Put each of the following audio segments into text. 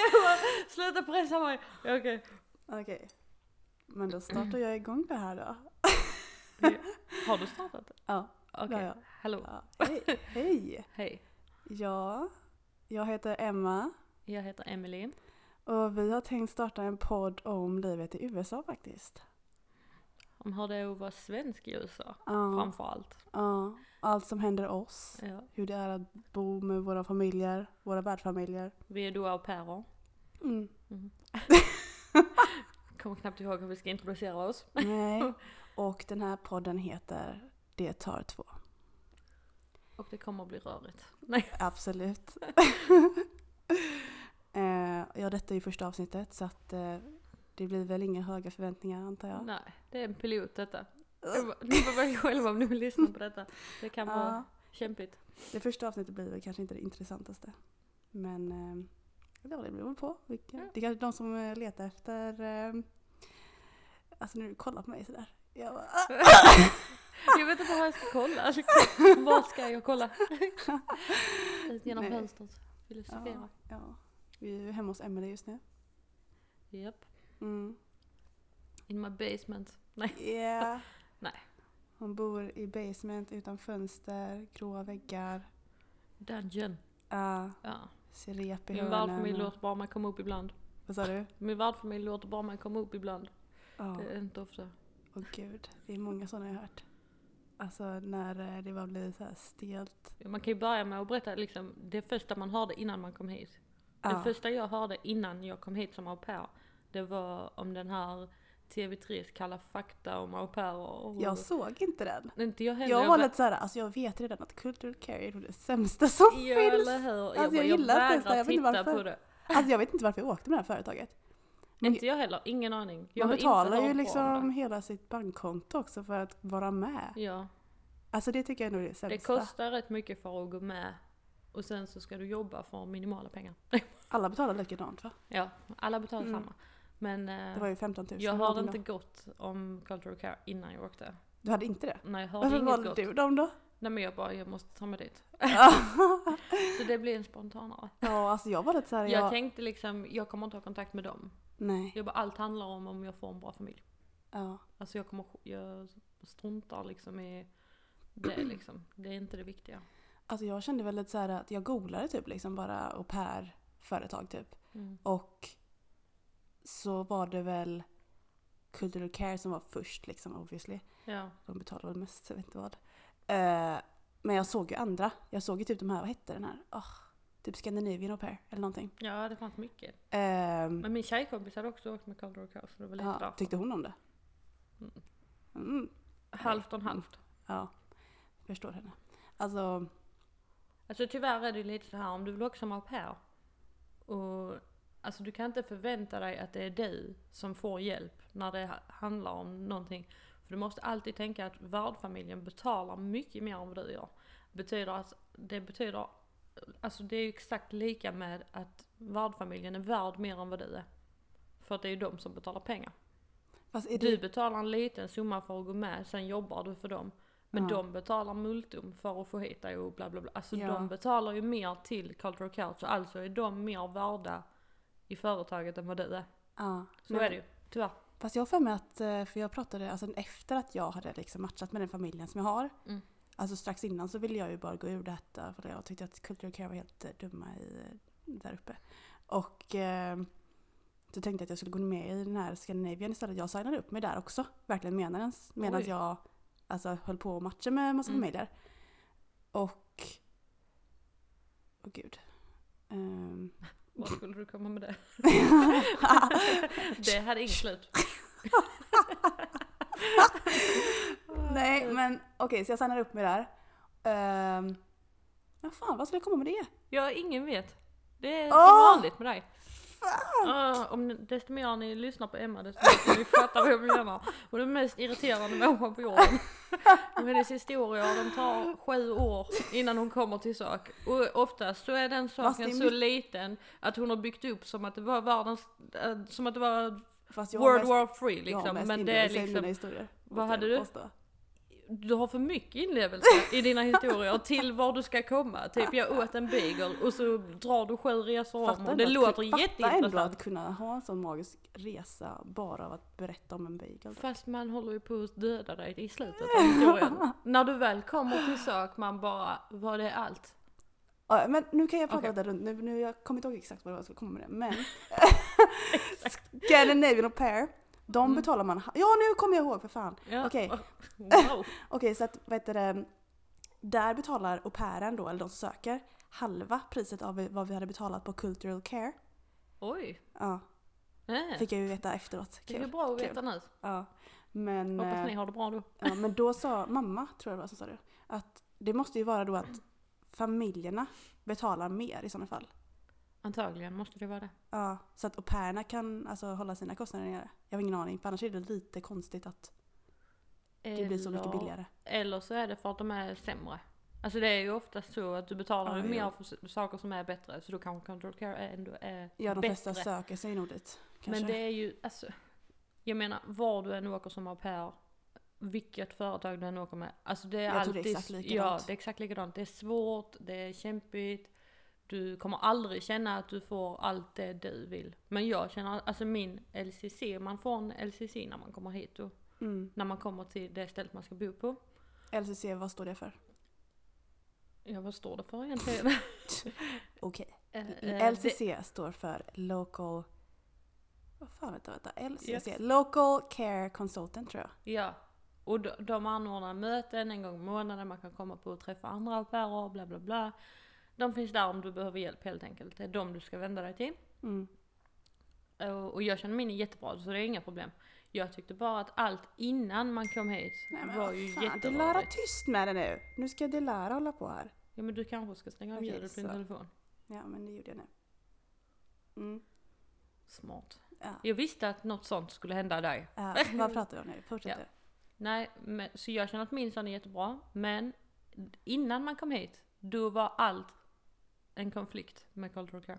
Sluta pressa mig! Ja, Okej. Okej. Men då startar jag igång det här då. Har du startat det? Ja, Okej. har jag. Hallå. Ja. Hej. Hej! Hej. Ja, jag heter Emma Jag heter Emily. och vi har tänkt starta en podd om livet i USA faktiskt. Om hur det är att vara svensk i USA. Ja, Framförallt. ja, allt som händer oss. Ja. Hur det är att bo med våra familjer, våra värdfamiljer. Vi är då au pairer. Mm. Kommer knappt ihåg hur vi ska introducera oss. Nej. Och den här podden heter Det tar två. Och det kommer att bli rörigt. Nej. Absolut. eh, ja, detta är ju första avsnittet så att eh, det blir väl inga höga förväntningar antar jag. Nej, det är en pilot detta. Ni får välja själva om ni vill lyssna på detta. Det kan vara Ja, kämpigt. det första avsnittet blir väl kanske inte det intressantaste. Men eh, ja, det beror på. Vilka, Ja. Det är kanske de som eh, letar efter... Eh, alltså nu kollar på mig sådär. Jag bara, ah! Jag vet inte vad jag ska kolla. Alltså, Vart ska jag kolla? Genom fönstret. Filosofera. ja, ja. Vi är ju hemma hos Emelie just nu. Japp. Mm. In my basement. Nej. Yeah. Nej. Hon bor i basement utan fönster, gråa väggar. Dungeon. Uh, Ja. ser rep i Min värdfamilj låter bara mig komma upp ibland. Vad sa du? Min värdfamilj låter bara mig komma upp ibland. Ja, Det är inte ofta. åh gud. Det är många sådana jag har hört. Alltså när eh, det bara blir så här stelt. Man kan ju börja med att berätta liksom, det första man hörde innan man kom hit. Det Ja. första jag hörde innan jag kom hit som au pair, det var om den här TV3s Kalla fakta om au pairer. och- Jag såg inte den. Inte jag heller. Jag var lite såhär, alltså jag vet redan att cultural care är det sämsta som Ja finns. eller hur. Jag, Alltså, bara, jag jag, gillar inte det, jag vet inte varför. på det. Alltså jag vet inte varför jag åkte med det här företaget. Men Inte jag heller, ingen aning. Jag Man betalar ju liksom hela sitt bankkonto också för att vara med. det. Ja, Alltså det tycker jag nog är det det sämsta. kostar rätt mycket för att gå med. Och sen så ska du jobba för minimala pengar. Alla betalar likadant va? Ja, alla betalar Mm. samma. Men eh, Det var ju 15 000 jag hörde inte gott om cultural care innan jag åkte. Du hade inte det? Nej, jag hörde Varför inget gott. du dem då? Nej men jag bara, jag måste ta mig dit. ja, Så det blir en spontanare. alltså jag var lite såhär, Jag jag... tänkte liksom, jag kommer inte ha kontakt med dem. Nej. Jag bara, allt handlar om om jag får en bra familj. Ja. Alltså jag kommer, jag struntar liksom i det liksom. Det är inte det viktiga. Alltså jag kände väl lite såhär att jag googlade typ liksom bara au pair företag typ. Mm. Och så var det väl Cultural Care som var först liksom obviously. Ja. De betalar väl mest, jag vet inte vad. Eh, men jag såg ju andra. Jag såg ju typ de här, vad hette den här? Oh, typ Scandinavian au pair eller någonting. ja, det fanns mycket. Ehm, Men min tjejkompis hade också åkt med cultural care så det var lite ja, därför. tyckte hon om det? Mm. Mm, Halvt om halvt. ja, förstår henne. Alltså, Alltså tyvärr är det ju lite så här om du vill åka som au pair och alltså du kan inte förvänta dig att det är du som får hjälp när det ha- handlar om någonting. För du måste alltid tänka att värdfamiljen betalar mycket mer än vad du gör. Betyder att, det betyder, alltså det är ju exakt lika med att värdfamiljen är värd mer än vad du är. För att det är ju de som betalar pengar. är Du det, betalar en liten summa för att gå med, sen jobbar du för dem. Men Ja. de betalar multum för att få hit dig och bla bla bla. Alltså Ja. de betalar ju mer till Cultural så alltså är de mer värda i företaget än vad du är. ja. Så Men- är det ju, tyvärr. Fast jag har för mig att, eh, för jag pratade, alltså efter att jag hade liksom matchat med den familjen som jag har. Mm. Alltså strax innan så ville jag ju bara gå ur detta för jag tyckte att Cultural Care var helt eh, dumma i, eh, där uppe. Och eh, så tänkte jag att jag skulle gå med i den här Scandinavian istället. Jag signade upp mig där också, verkligen menadens. Medan Oj. jag alltså, höll på att matcha med massa Mm. familjer. Och... Åh gud. Ehm, Var skulle du komma med det? det hade inget slut. Nej men okej, så jag signade upp mig där. Um, ja, fan, vad skulle jag komma med det? Ja, ingen vet. Det är Åh! som vanligt med dig. Ah, om ni, desto mer ni lyssnar på Emma desto mer kommer ni fatta vad jag menar. Och den mest irriterande människan på jorden. Och hennes historier de tar sju år innan hon kommer till sak. Och oftast så är den är saken så liten att hon har byggt upp som att det var världens, äh, som att det var World mest, War Free jag har liksom. mest Men det är liksom. Vad hade du? påstå. Du har för mycket inlevelse i dina historier till var du ska komma. Typ jag åt en bagel och så drar du sju resor om och det låter att, fatta ändå jätteintressant. att kunna ha en sån magisk resa bara av att berätta om en bagel. Fast man håller ju på att döda dig i slutet av historien. När du väl kommer till sak, man bara, var det allt? Ja, men nu kan jag prata Okej. där runt, nu, nu jag kommer inte ihåg exakt vad det var jag skulle komma med det, men Scandinavian au pair, de Mm. betalar man, ja nu kommer jag ihåg för fan. Ja. Okej. Wow. Okej, så att vad heter det, där betalar au pairen då, eller de som söker, halva priset av vad vi hade betalat på cultural care. Oj. Ja, Äh, fick jag ju veta efteråt. det är Kul. bra att kul. veta nu. Ja. Men, Hoppas eh, ni har det bra då. ja, men då sa mamma, tror jag det var som sa det, att det måste ju vara då att familjerna betalar mer i sådana fall. Antagligen måste det vara det. Ja, så att au pairerna kan alltså hålla sina kostnader nere. Jag har ingen aning, för annars är det lite konstigt att det blir så mycket Eller- billigare. Eller så är det för att de är sämre. Alltså det är ju oftast så att du betalar Ja, mer för s- saker som är bättre. Så då kanske control care ändå är Ja, de bättre. flesta söker sig nog dit. Kanske. Men det är ju, alltså. Jag menar, var du än åker som au pair. Vilket företag du än åker med. Alltså det är Jag tror alltid, det är exakt Ja, likadant. det är exakt likadant. Det är svårt, det är kämpigt. Du kommer aldrig känna att du får allt det du vill. Men jag känner, alltså min LCC, man får en LCC när man kommer hit och mm. när man kommer till det stället man ska bo på. LCC, vad står det för? Ja, vad står det för egentligen? Okej. Eh, eh, LCC står för Local... Vad fan, vänta, vänta. LCC. Yes. Local Care Consultant tror jag. Ja, och de, de anordnar möten en gång i månaden, man kan komma på och träffa andra au pairer, bla bla bla. De finns där om du behöver hjälp helt enkelt. Det är de du ska vända dig till. Mm. Och, jag känner min är jättebra, så det är inga problem. Jag tyckte bara att allt innan man kom hit Nej, var ju fan, Delara jätterörigt. tyst med det nu. Nu ska Delara hålla på här. Ja men du kanske ska stänga av ljudet på din telefon. Ja, men det gjorde jag nu. Mm. Smart. Ja. Jag visste att något sånt skulle hända dig. Ja, vad pratar vi om nu? Fortsätt Ja. Nej, men, så jag känner att min son är jättebra. Men innan man kom hit, då var allt en konflikt med cultural care.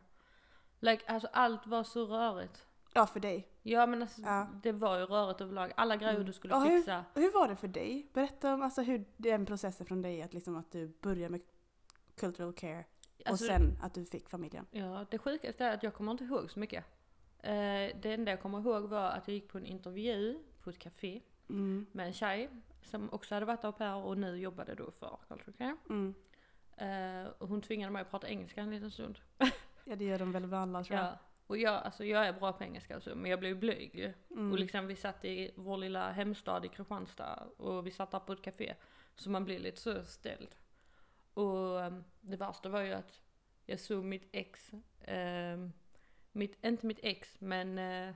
Like, alltså allt var så rörigt. Ja, för dig. Ja men alltså, Ja. det var ju rörigt överlag. Alla grejer Mm. du skulle Ja, hur- fixa. Hur var det för dig? Berätta om alltså, hur den processen från dig, att, liksom, att du började med cultural care och Alltså, sen att du fick familjen. Ja, det sjukaste är att jag kommer inte ihåg så mycket. Eh, det enda jag kommer ihåg var att jag gick på en intervju på ett café Mm. med en tjej som också hade varit au pair och nu jobbade då för cultural care. Mm. Eh, och hon tvingade mig att prata engelska en liten stund. Ja, det gör de väl med alla tror jag. Ja. Och jag, alltså jag är bra på engelska alltså, men jag blev blyg ju. Mm. Och liksom vi satt i vår lilla hemstad i Kristianstad och vi satt där på ett café. Så man blir lite så ställd. Och ehm, det värsta var ju att jag såg mitt ex, ehm, mitt, inte mitt ex men eh,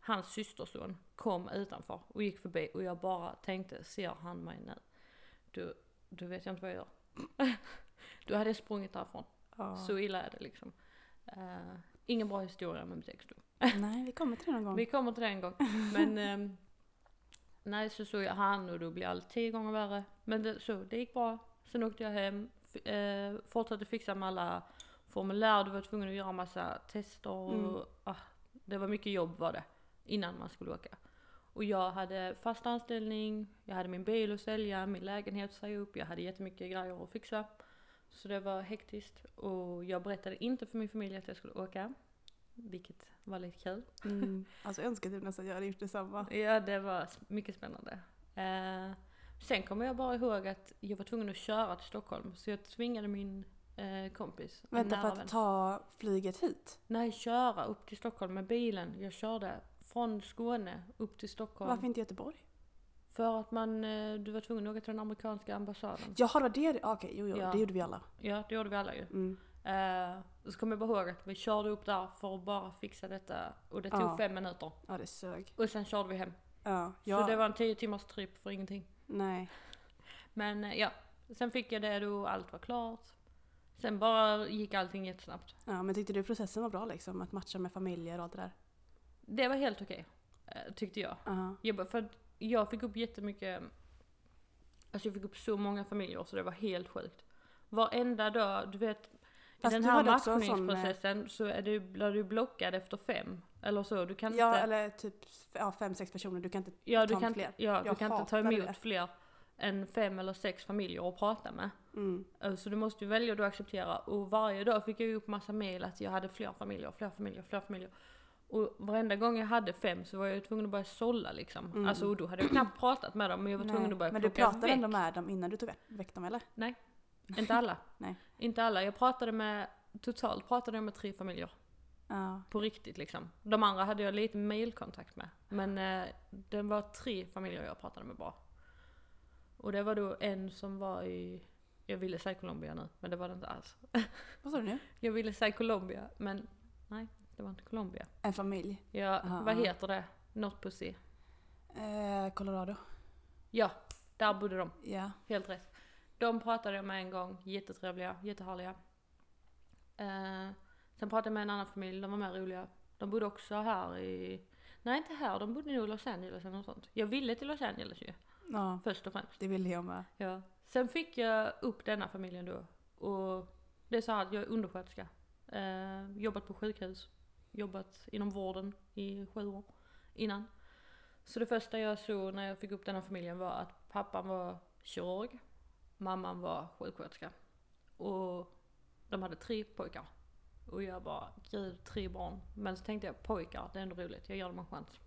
hans systerson kom utanför och gick förbi och jag bara tänkte, ser han mig nu? Då, då vet jag inte vad jag gör. Då hade jag sprungit därifrån. Ja. Så illa är det liksom. Eh, ingen bra historia med då. Nej, vi kommer till det någon gång. Vi kommer till det en gång. Men ehm, nej, så såg jag han och då blev allt tio gånger värre. Men det, så, det gick bra. Sen åkte jag hem, eh, fortsatte fixa med alla formulär. Du var tvungen att göra massa tester och Mm. ah, det var mycket jobb var det. Innan man skulle åka. Och jag hade fast anställning, jag hade min bil att sälja, min lägenhet att säga upp, jag hade jättemycket grejer att fixa. Så det var hektiskt och jag berättade inte för min familj att jag skulle åka. Vilket var lite kul. Mm. Alltså jag önskar typ nästan jag hade gjort detsamma. Ja, det var mycket spännande. Eh, sen kommer jag bara ihåg att jag var tvungen att köra till Stockholm. Så jag tvingade min eh, kompis, Vänta, för att vän. ta flyget hit? Nej, köra upp till Stockholm med bilen. Jag körde från Skåne upp till Stockholm. Varför inte Göteborg? För att man, eh, du var tvungen att åka till den amerikanska ambassaden. Jaha, det var det? Okej, jo, jo, Ja. det gjorde vi alla. Ja, det gjorde vi alla ju. Mm. Och så kommer jag bara ihåg att vi körde upp där för att bara fixa detta. Och det tog Ja. fem minuter. Ja, det sög. Och sen körde vi hem. Ja, ja. Så det var en tio timmars trip för ingenting. Nej. Men eh, ja, sen fick jag det då allt var klart. Sen bara gick allting jättesnabbt. Ja, men tyckte du processen var bra liksom? Att matcha med familjer och allt det där? Det var helt okej, eh, tyckte jag. Ja. jag. bara- För att jag fick upp jättemycket, alltså jag fick upp så många familjer så det var helt sjukt. Varenda dag, du vet, Fast i den du här sån, eh, matchningsprocessen så är du, blir du blockad efter fem. Eller så, du kan Ja, inte... eller typ ja, fem, sex personer. Du kan inte Ja, ta du en kan, fler. inte- ja, du Jag kan inte ta emot det. fler. än fem eller sex familjer att prata med. Mm. Eh, Så du måste ju välja och acceptera. Och varje dag fick jag upp massa mail att jag hade fler familjer, fler familjer, fler familjer. Och varenda gång jag hade fem så var jag tvungen att börja sålla liksom. Mm. Alltså och då hade jag knappt pratat med dem men jag var tvungen Nej. att börja Men du pratade väck. ändå med dem innan du tog väck- dem eller? Inte alla. Nej. Inte alla. Jag pratade med, totalt pratade jag med tre familjer. Ja. På riktigt liksom. De andra hade jag lite mailkontakt med. Men eh, det var tre familjer jag pratade med bara. Och det var då en som var i, jag ville säga Colombia nu, men det var det inte alls. Vad sa du nu? Jag ville säga Colombia, men nej, det var inte Colombia. En familj. Ja, Aha, vad heter det? Not Pussy. Eh, Colorado. Ja, där bodde de. Ja. Helt rätt. De pratade jag med en gång, jättetrevliga, jättehärliga. Eh, sen pratade jag med en annan familj, de var mer roliga. De bodde också här i, nej inte här, de bodde nog i Los Angeles eller något sånt. Jag ville till Los Angeles ju, ja, först och främst. det ville jag med. Ja. Sen fick jag upp denna familjen då. Och det är så här att jag är undersköterska. Eh, jobbat på sjukhus. Jobbat inom vården i sju år innan. Så det första jag såg när jag fick upp denna familjen var att pappan var kirurg. Mamman var sjuksköterska. Och de hade tre pojkar. Och jag bara, gud tre barn. Men så tänkte jag pojkar, det är ändå roligt, jag ger dem en chans.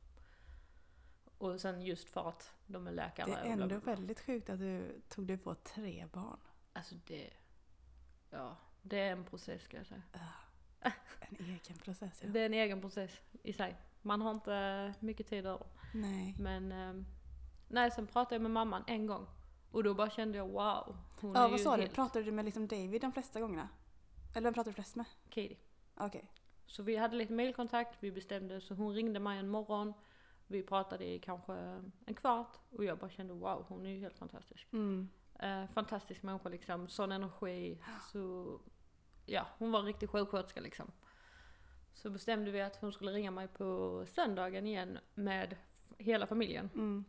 Och sen just för att de är läkare. Det är ändå väldigt sjukt att du tog dig på tre barn. Alltså det... Ja, det är en process ska jag säga. En egen process ja. Det är en egen process i sig. Man har inte mycket tid över. Nej. Men... ehm, nej, sen pratade jag med mamman en gång. Och då bara kände jag wow. Hon Ja är vad sa du? helt Pratade du med liksom David de flesta gångerna? Eller vem pratade du flest med? Katie. Okej. Så vi hade lite mailkontakt, vi bestämde, så hon ringde mig en morgon. Vi pratade i kanske en kvart och jag bara kände wow, hon är ju helt fantastisk. Mm. Eh, fantastisk människa liksom, sån energi. Så ja, hon var en riktig sjuksköterska liksom. Så bestämde vi att hon skulle ringa mig på söndagen igen med hela familjen. Mm.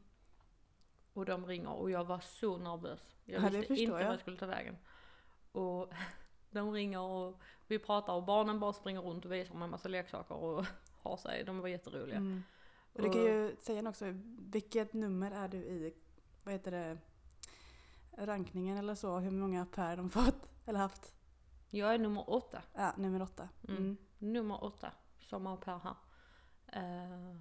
Och de ringer och jag var så nervös. Jag Ja, visste inte jag. vad jag skulle ta vägen. Och de ringer och vi pratar och barnen bara springer runt och visar mig en massa leksaker och har sig. De var jätteroliga. Mm. Och du kan ju säga också, vilket nummer är du i, vad heter det, rankningen eller så? Hur många per de fått eller haft? Jag är nummer åtta. Ja, nummer åtta. Mm. Mm. Nummer åtta som au pair här. Eh,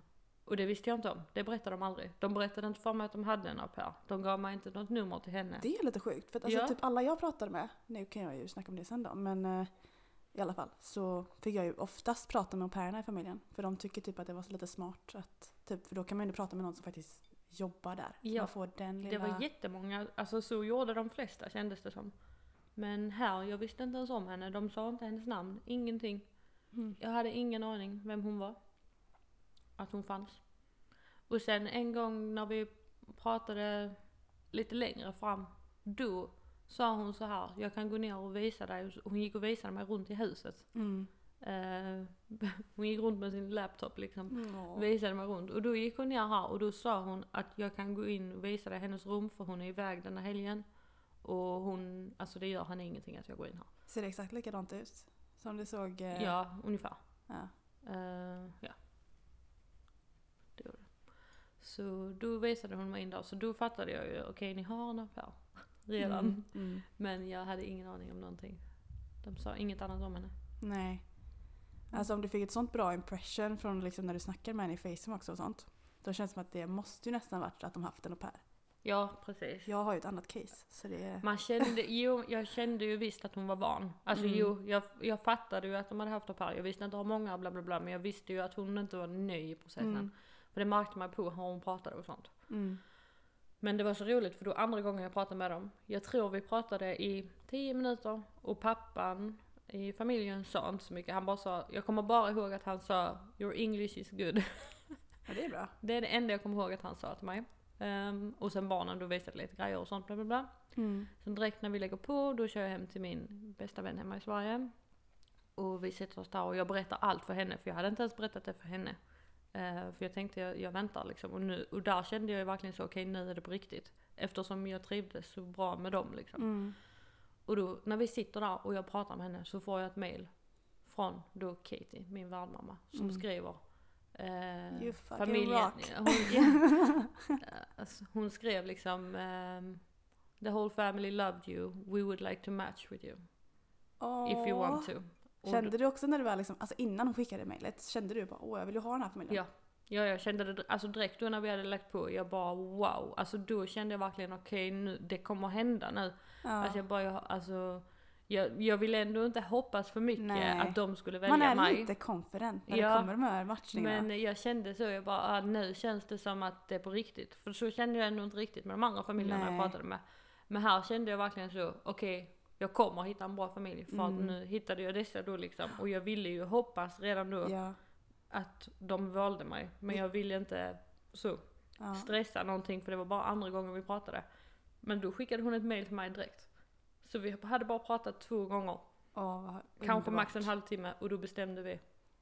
och det visste jag inte om. Det berättade de aldrig. De berättade inte för mig att de hade en au pair. De gav mig inte något nummer till henne. Det är lite sjukt, för att alltså, Ja. typ alla jag pratade med, nu kan jag ju snacka om det sen då, men eh, i alla fall så fick jag ju oftast prata med au pairerna i familjen. För de tycker typ att det var så lite smart att, typ, för då kan man ju prata med någon som faktiskt jobbar där. Ja. man får den Det lilla... var jättemånga, alltså så gjorde de flesta kändes det som. Men här, jag visste inte ens om henne. De sa inte hennes namn, ingenting. Mm. Jag hade ingen aning vem hon var. Att hon fanns. Och sen en gång när vi pratade lite längre fram, då sa hon så här, jag kan gå ner och visa dig. Hon gick och visade mig runt i huset. Mm. Eh, hon gick runt med sin laptop liksom. Ja. Visade mig runt. Och då gick hon ner här och då sa hon att jag kan gå in och visa dig hennes rum för hon är iväg den här helgen. Och hon, alltså det gör henne ingenting att jag går in här. Ser det exakt likadant ut? Som du såg? eh, Ja, ungefär. ja. Eh, ja. Det gjorde det. Så då visade hon mig in där, så då fattade jag ju, okej ni har en affär redan. Mm. Mm. Men jag hade ingen aning om någonting. De sa inget annat om henne. Nej. Alltså om du fick ett sånt bra impression från liksom när du snackar med henne i Facebook också och sånt. Då känns det som att det måste ju nästan varit att de haft en au pair. Ja, precis. Jag har ju ett annat case. Så det. Man kände, jo, jag kände ju visst att hon var barn. Alltså Mm. jo, jag, jag fattade ju att de hade haft pair. Jag visste inte hur många, bla bla bla, men jag visste ju att hon inte var ny i processen. Mm. För det märkte man på hur hon pratade och sånt. Mm. Men det var så roligt för då andra gången jag pratade med dem, jag tror vi pratade i 10 minuter och pappan i familjen sa inte så mycket. Han bara sa, jag kommer bara ihåg att han sa “Your English is good”. Ja, det är bra. Det är det enda jag kommer ihåg att han sa till mig. Ehm, och sen barnen, då visade lite grejer och sånt bla bla bla. Mm. Sen direkt när vi lägger på, då kör jag hem till min bästa vän hemma i Sverige. Och vi sätter oss där och jag berättar allt för henne, för jag hade inte ens berättat det för henne. Eh, för jag tänkte jag, jag väntar liksom. Och, nu, och där kände jag ju verkligen så, okej nu är det på riktigt. Eftersom jag trivdes så bra med dem liksom. Mm. Och då när vi sitter där och jag pratar med henne så får jag ett mail från då Katie, min värdmamma, som Mm. skriver eh, You fucking familjen, rock. Hon, Eh, alltså, hon skrev liksom ehm, The whole family loved you. We would like to match with you. Åh. If you want to. Och Kände du också när du var liksom, alltså innan hon skickade mejlet, kände du bara åh jag vill ju ha den här familjen? Ja. Ja, jag kände det alltså direkt då när vi hade lagt på, jag bara wow. Alltså då kände jag verkligen okej nu, det kommer hända nu. Ja. Alltså jag bara, jag, alltså, jag, jag ville ändå inte hoppas för mycket Nej. att de skulle välja Man är mig. lite confident när Ja, det kommer de här matchningarna. Men jag kände så, jag bara, ah, nu känns det som att det är på riktigt. För så kände jag ändå inte riktigt med de andra familjerna Nej. jag pratade med. Men här kände jag verkligen så, okej, jag kommer hitta en bra familj. För Mm. nu hittade jag dessa då liksom. Och jag ville ju hoppas redan då ja, att de valde mig. Men jag ville inte så ja. stressa någonting för det var bara andra gången vi pratade. Men då skickade hon ett mail till mig direkt. Så vi hade bara pratat två gånger. Vad Kanske max en halvtimme och då bestämde vi.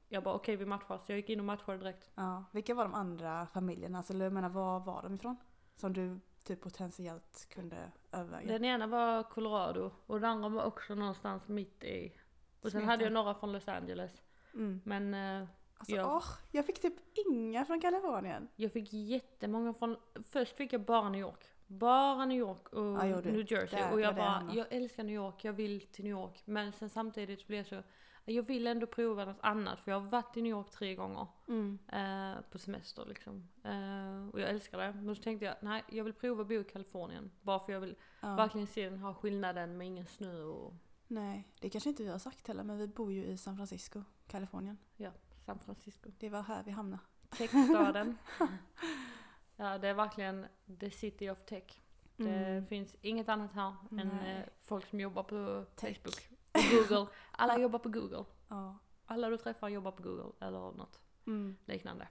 Jag bara okej vi matchar. Så jag gick in och matchade direkt. Ja. Vilka var de andra familjerna? Alltså, jag menar, var var de ifrån? Som du typ potentiellt kunde överväga? Den ena var Colorado och den andra var också någonstans mitt i. Och sen Smeten. hade jag några från Los Angeles. Mm. Men eh, Alltså, Ja. åh, jag fick typ inga från Kalifornien. jag fick jättemånga från, först fick jag bara New York. Bara New York och Ja, New Jersey. där och jag bara, jag älskar New York, jag vill till New York. Men sen samtidigt blev jag så, jag vill ändå prova något annat. För jag har varit i New York tre gånger. Mm. eh, på semester liksom. Eh, och jag älskar det. Men så tänkte jag, nej jag vill prova att bo i Kalifornien. Bara för jag vill Ja. verkligen se den här skillnaden med ingen snö och Nej, det kanske inte vi har sagt heller, men vi bor ju i San Francisco, Kalifornien. ja, San Francisco. Det var här vi hamnade. Techstaden. ja det är verkligen the city of tech. Det Mm. finns inget annat här än Nej. eh, folk som jobbar på Tech. Facebook. Och Google. Alla jobbar på Google. Ja. Alla du träffar jobbar på Google eller något Mm. liknande.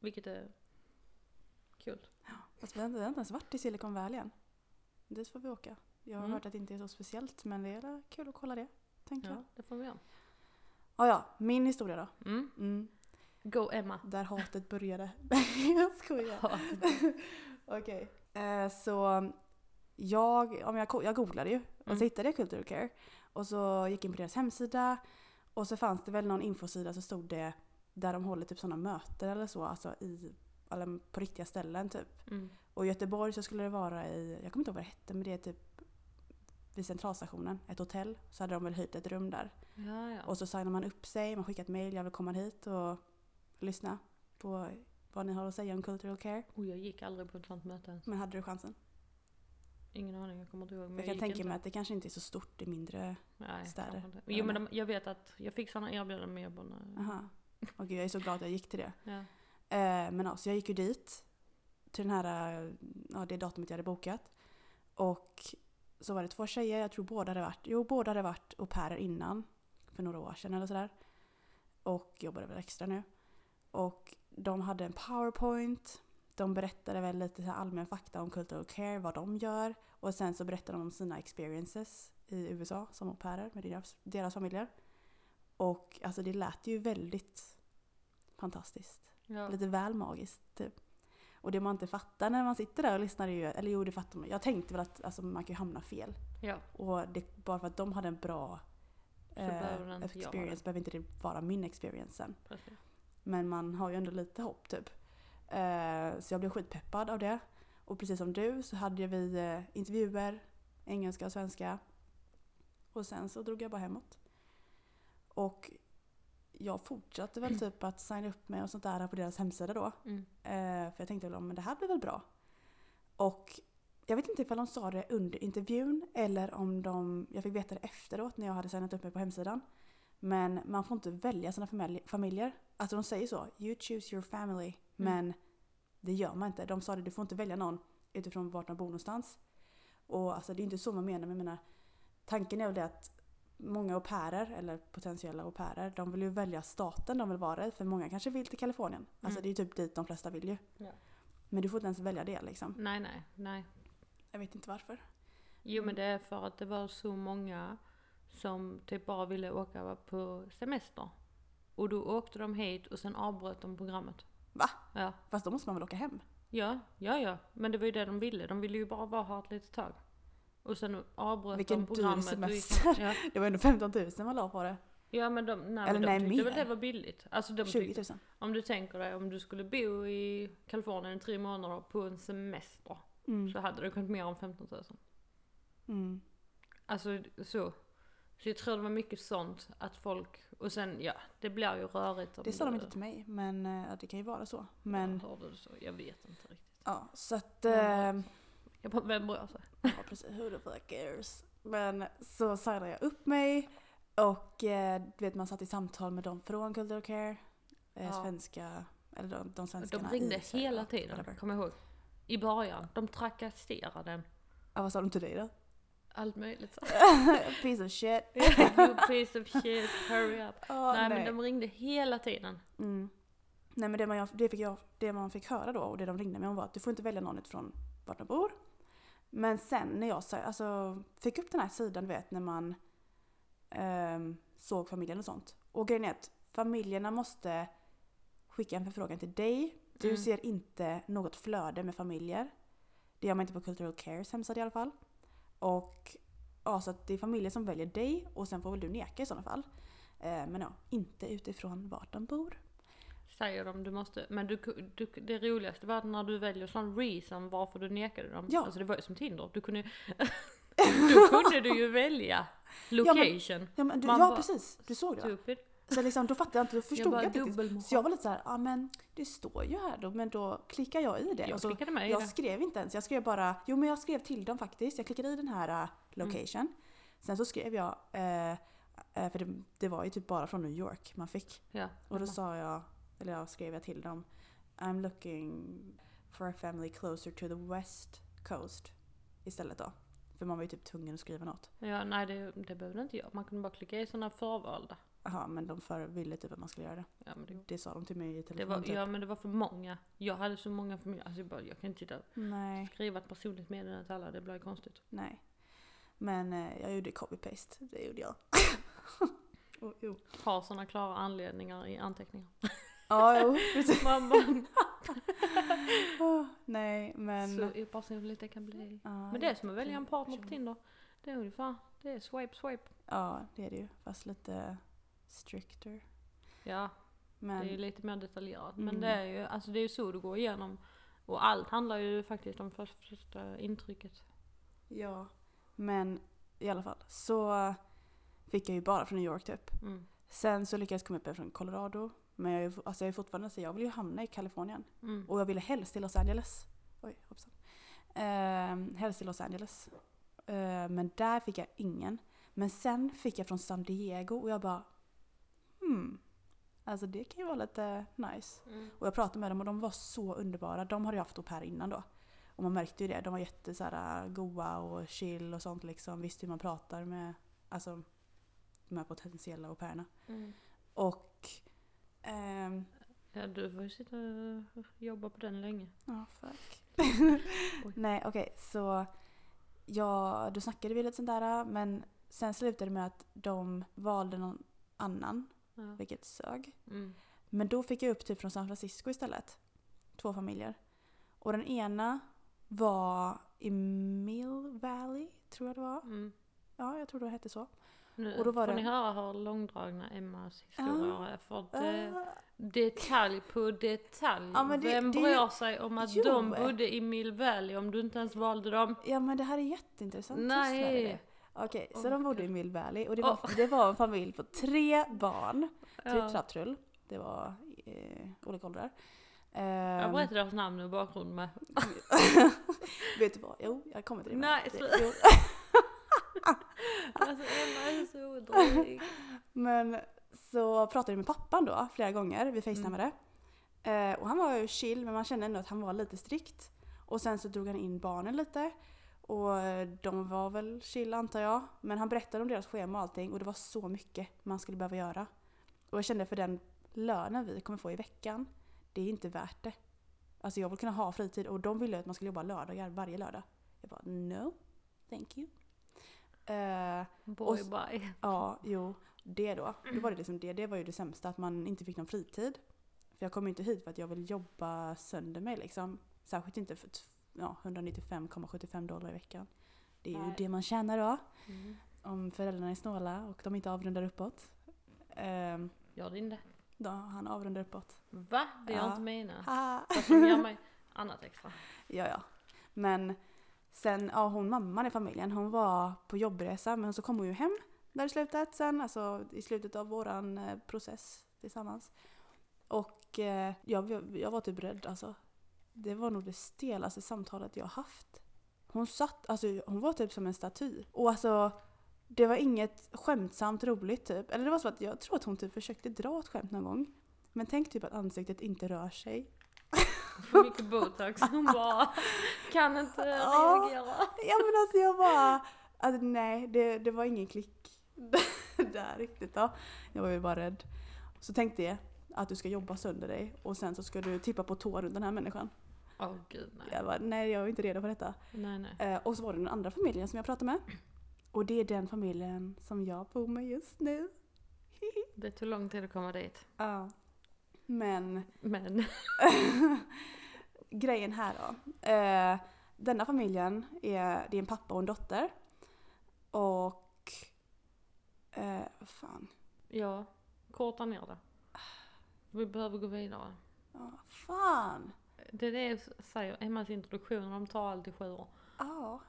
Vilket är kul. Fast vi har inte, ens varit i Silicon Valley än. Dit får vi åka. Jag har Mm. hört att det inte är så speciellt, men det är kul att kolla det. Tänker Ja, jag. det får vi göra. Ja, ja, min historia då. Mm. Go Emma. Där hatet började. Jag skojar. Okej. Eh, så jag, om jag, jag googlade ju och Mm. så hittade jag Cultural Care. Och så gick jag in på deras hemsida. Och så fanns det väl någon infosida så stod det där de håller typ sådana möten eller så. Alltså i, eller på riktiga ställen typ. Mm. Och i Göteborg så skulle det vara i, jag kommer inte ihåg vad det hette men det är typ vid centralstationen, ett hotell. Så hade de väl hyrt ett rum där. Ja, ja. Och så signar man upp sig, man skickar ett mail, jag vill komma hit och lyssna på vad ni har att säga om cultural care. Och jag gick aldrig på ett sånt möte ens. Men hade du chansen? Ingen aning, jag kommer inte ihåg. Men Jag kan gick tänka inte. mig att det kanske inte är så stort i mindre... Nej, städer. Jo men de, jag vet att jag fick sådana erbjudanden med jag bara. Aha. Och jag är så glad att jag gick till det. Ja. Eh, men alltså jag gick ju dit till den här, ja, det datumet jag hade bokat. Och så var det två tjejer, jag tror båda hade varit, jo båda hade varit au pairer innan. För några år sedan eller sådär. Och jobbade väl extra nu. Och de hade en powerpoint. De berättade väl lite allmän fakta om cultural care, vad de gör. Och sen så berättade de om sina experiences i USA som au pairer med deras, deras familjer. Och alltså det lät ju väldigt fantastiskt Ja. lite väl magiskt typ. Och det man inte fattar när man sitter där och lyssnar är ju, eller jo det fattar man. Jag tänkte väl att alltså, man kan ju hamna fel. ja. Och det, bara för att de hade en bra behöver eh, ha experience behöver inte det vara min experience sen. Precis. Men man har ju ändå lite hopp typ. Eh, så jag blev skitpeppad av det. Och precis som du så hade vi eh, intervjuer, engelska och svenska. Och sen så drog jag bara hemåt. Och jag fortsatte väl typ att signa upp mig och sånt där på deras hemsida då. Mm. Eh, för jag tänkte väl, men det här blir väl bra. Och jag vet inte ifall de sa det under intervjun eller om de, jag fick veta det efteråt när jag hade signat upp mig på hemsidan. Men man får inte välja sina familj- familjer. Alltså de säger så, you choose your family. Men det gör man inte. De sa det, du får inte välja någon utifrån vart de bor någonstans. Och alltså det är inte så man menar, men jag menar, tanken är väl det att många au pairer, eller potentiella au pairer, de vill ju välja staten de vill vara i. För många kanske vill till Kalifornien. Alltså Mm. det är typ dit de flesta vill ju. Ja. Men du får inte ens välja det liksom. Nej, nej, nej. Jag vet inte varför. Jo Mm. men det är för att det var så många som typ bara ville åka på semester. Och då åkte de hit och sen avbröt de programmet. Va? Ja. Fast då måste man väl åka hem? Ja, ja, ja. Men det var ju det de ville. De ville ju bara vara här ett litet tag. Och sen avbröt Vilken de dyr programmet. och gick- semester. Ja. Det var ändå 15 000 man la på det. ja men de, nej, Eller de nej, tyckte väl det var billigt. Alltså de 20 tyckte, 000. om du tänker dig om du skulle bo i Kalifornien i tre månader på en semester. Mm. så hade det kommit mer än 15 000. Mm. Alltså så. Så jag tror det var mycket sånt att folk, och sen ja, det blir ju rörigt. Det sa de inte till mig, men ja, det kan ju vara så. Men Ja, hörde du så? Jag vet inte riktigt. ja, så att... Men Eh, Jag bara, vem bryr sig? ja, precis. Who the fuck cares? Men så signade jag upp mig och eh, du vet man satt i samtal med dem från Cultural Care. Eh, Ja. Svenska, eller de, de De svenskarna ringde i Sverige, hela tiden, whatever. kom ihåg. I början, de trakasserade en. Ja, vad sa de till dig då? Allt möjligt. Piece of shit. you piece of shit, hurry up. Ja, nej, men de ringde hela tiden. Mm. Nej men det man, det, fick jag, det man fick höra då och det de ringde mig om var att du får inte välja någon utifrån vart de bor. Men sen när jag alltså, fick upp den här sidan du vet när man ehm, såg familjen och sånt. Och grejen är att familjerna måste skicka en förfrågan till dig. Du Mm. ser inte något flöde med familjer. Det gör man inte på Cultural Cares hemsida i alla fall. Och ja, så att det är familjer som väljer dig och sen får väl du neka i sådana fall. Eh, men ja, inte utifrån vart de bor. Säger de du måste, men du, du, det roligaste var när du väljer sån reason varför du nekade dem. Ja. Alltså det var ju som Tinder, du kunde Då kunde du ju välja location. Ja, men du, Man ja bara, precis, du såg det? Stupid. Så liksom, då fattade jag inte, då förstod jag, bara, inte. Så jag var lite såhär, ja men det står ju här då, men då klickar jag i det. Jag så, klickade med jag det. skrev inte ens, jag skrev bara, jo men jag skrev till dem faktiskt. Jag klickade i den här uh, location. Sen så skrev jag, eh, för det, det var ju typ bara från New York man fick. Ja. Och då sa jag, eller jag skrev jag till dem, I'm looking for a family closer to the west coast. Istället då. För man var ju typ tvungen att skriva något. ja, nej det, det behövde inte jag. Man kunde bara klicka i sådana förvalda. Jaha, men de för, ville typ att man skulle göra det. Ja, men det, Det sa de till mig i telefon var, typ. ja men det var för många. Jag hade så många familjer. Alltså jag, bara, jag kan inte sitta och skriva ett personligt meddelande till alla. Det blir konstigt. nej. Men eh, jag gjorde copy-paste, det gjorde jag. oh, jo. Ha sådana klara anledningar i anteckningar. Ja, jo, precis. Man bara, Åh, nej, men... så opersonligt det kan bli. ja, Men det är som att välja en partner på Tinder. Det är ungefär, det är swipe swipe. Ja, det är det ju. Fast lite stricter. Ja, Men det är ju lite mer detaljerat. Mm. Men det är ju, alltså det är ju så du går igenom. Och allt handlar ju faktiskt om först- första intrycket. ja, men i alla fall så fick jag ju bara från New York typ. Mm. Sen så lyckades jag komma upp från Colorado. Men jag är, alltså jag är fortfarande så jag vill ju hamna i Kalifornien. Mm. Och jag ville helst i Los Angeles. Oj, hoppsan. Ehm, helst i Los Angeles. Ehm, men där fick jag ingen. Men sen fick jag från San Diego och jag bara hmm. Alltså det kan ju vara lite nice. Mm. Och jag pratade med dem och de var så underbara. De hade ju haft au pair innan då. Och man märkte ju det. De var jätte så här, goa och chill och sånt liksom. Visste hur man pratar med alltså, de här potentiella au pairerna. Mm. Och ehm, Ja, du får ju sitta och jobba på den länge. Ja, fuck. Oj. Nej, okej, så ja, då snackade vi lite sånt där, men sen slutade det med att de valde någon annan, Ja. vilket sög. Mm. Men då fick jag upp typ från San Francisco istället. Två familjer. Och den ena var i Mill Valley, tror jag det var. Mm. Ja, jag tror det hette så. Nu Och då var får det- ni höra hur långdragna Emmas historier är. För det, Ah, detalj på detalj. Ja, det- Vem det- bryr sig om att Jo. de bodde i Mill Valley om du inte ens valde dem? ja, men det här är jätteintressant. Nej. Okej, så Åh, de bodde i. Mill Valley och det var, Åh. det var en familj på tre barn. Tre Ja. trattrull. Det var eh, olika åldrar. Jag Ehm, berättar deras namn och bakgrund med. vet du vad? Jo, jag kommer till det. Nej, sluta. Alltså Emma är så dryg. Men så pratade jag med pappan då flera gånger. Vi facetimade. Eh, och han var ju chill men man kände ändå att han var lite strikt. Och sen så drog han in barnen lite. Och eh, de var väl chill antar jag. Men han berättade om deras schema och allting och det var så mycket man skulle behöva göra. Och jag kände för den lönen vi kommer få i veckan, det är inte värt det. Alltså jag vill kunna ha fritid och de ville att man skulle jobba lördagar varje lördag. Jag bara no, thank you. Eh, Boy Och- bye. Ja, jo. Det då. Då var det liksom det. Det var ju det sämsta, att man inte fick någon fritid. För jag kom inte hit för att jag vill jobba sönder mig liksom. Särskilt inte för ja, 195,75 dollar i veckan. Det är ju det man tjänar då. Mm. Om föräldrarna är snåla och de inte avrundar uppåt. Um, Gör din det. då, han avrundar uppåt. Va? Det gör Ja. inte mina. Fast de ger mig annat extra. Ja, ja. Men sen, ja hon mamman i familjen, hon var på jobbresa men så kom hon ju hem där i slutet sen, alltså i slutet av våran eh, process tillsammans. Och eh, jag, jag var typ rädd alltså. Det var nog det stelaste samtalet jag haft. Hon satt, alltså hon var typ som en staty. Och alltså det var inget skämtsamt roligt typ. Eller det var så att jag tror att hon typ försökte dra ett skämt någon gång. Men tänk typ att ansiktet inte rör sig. För mycket botox. Hon bara kan inte reagera. Ja men alltså jag bara, alltså nej det, det var ingen klick där riktigt då. Jag var ju bara rädd. Så tänkte jag att du ska jobba sönder dig och sen så ska du tippa på tå runt den här människan. Åh gud nej. Jag bara, nej jag är inte redo för detta. Nej nej. Eh, och så var det den andra familjen som jag pratade med. Och det är den familjen som jag bor med just nu. Det tog lång tid att komma dit. Ja. Men Men. grejen här då. Eh, denna familjen är, det är en pappa och en dotter. Och... Eh, vad fan. Ja, korta ner det. Vi behöver gå vidare. Ja, fan. Det är det jag säger, Emmas introduktion, de tar alltid sju år. Ja.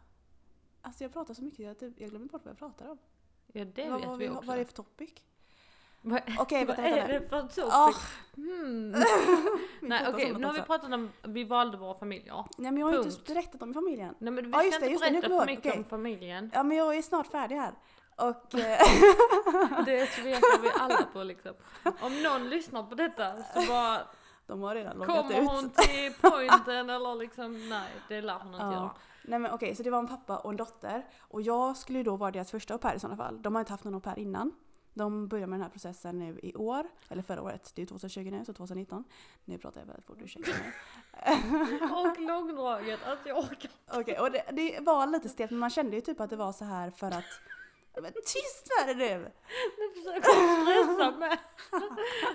Alltså jag pratar så mycket att jag, typ- jag glömmer bort vad jag pratar om. Ja det vad, vet vad, vi också. Vad är det för topic? Vad, Okej, vad vänta, vänta. är det för topic? Ah. Hmm. Vi Nej okej, nu har vi pratat om, vi valde våra familjer. Nej men jag har ju inte berättat om familjen. Nej men vi Ja, ska det, inte det, berätta för mycket ihåg. om familjen. Ja men jag är snart färdig här. Och... eh, Det tvekar vi alla på liksom. Om någon lyssnar på detta så bara De har redan loggat kommer ut. hon till pointen eller liksom nej det lär hon inte Ja. göra. Nej men okej, så det var en pappa och en dotter. Och jag skulle ju då vara deras första au pair i sådana fall. De har inte haft någon au pair innan. De börjar med den här processen nu i år, eller förra året. Det är ju 2020 nu, så 2019. Nu pratar jag väldigt fort, ursäkta mig. Och långdraget, alltså jag orkar Okej, och det, det var lite stelt men man kände ju typ att det var så här för att... Men tyst med dig nu! Nu försöker jag stressa med.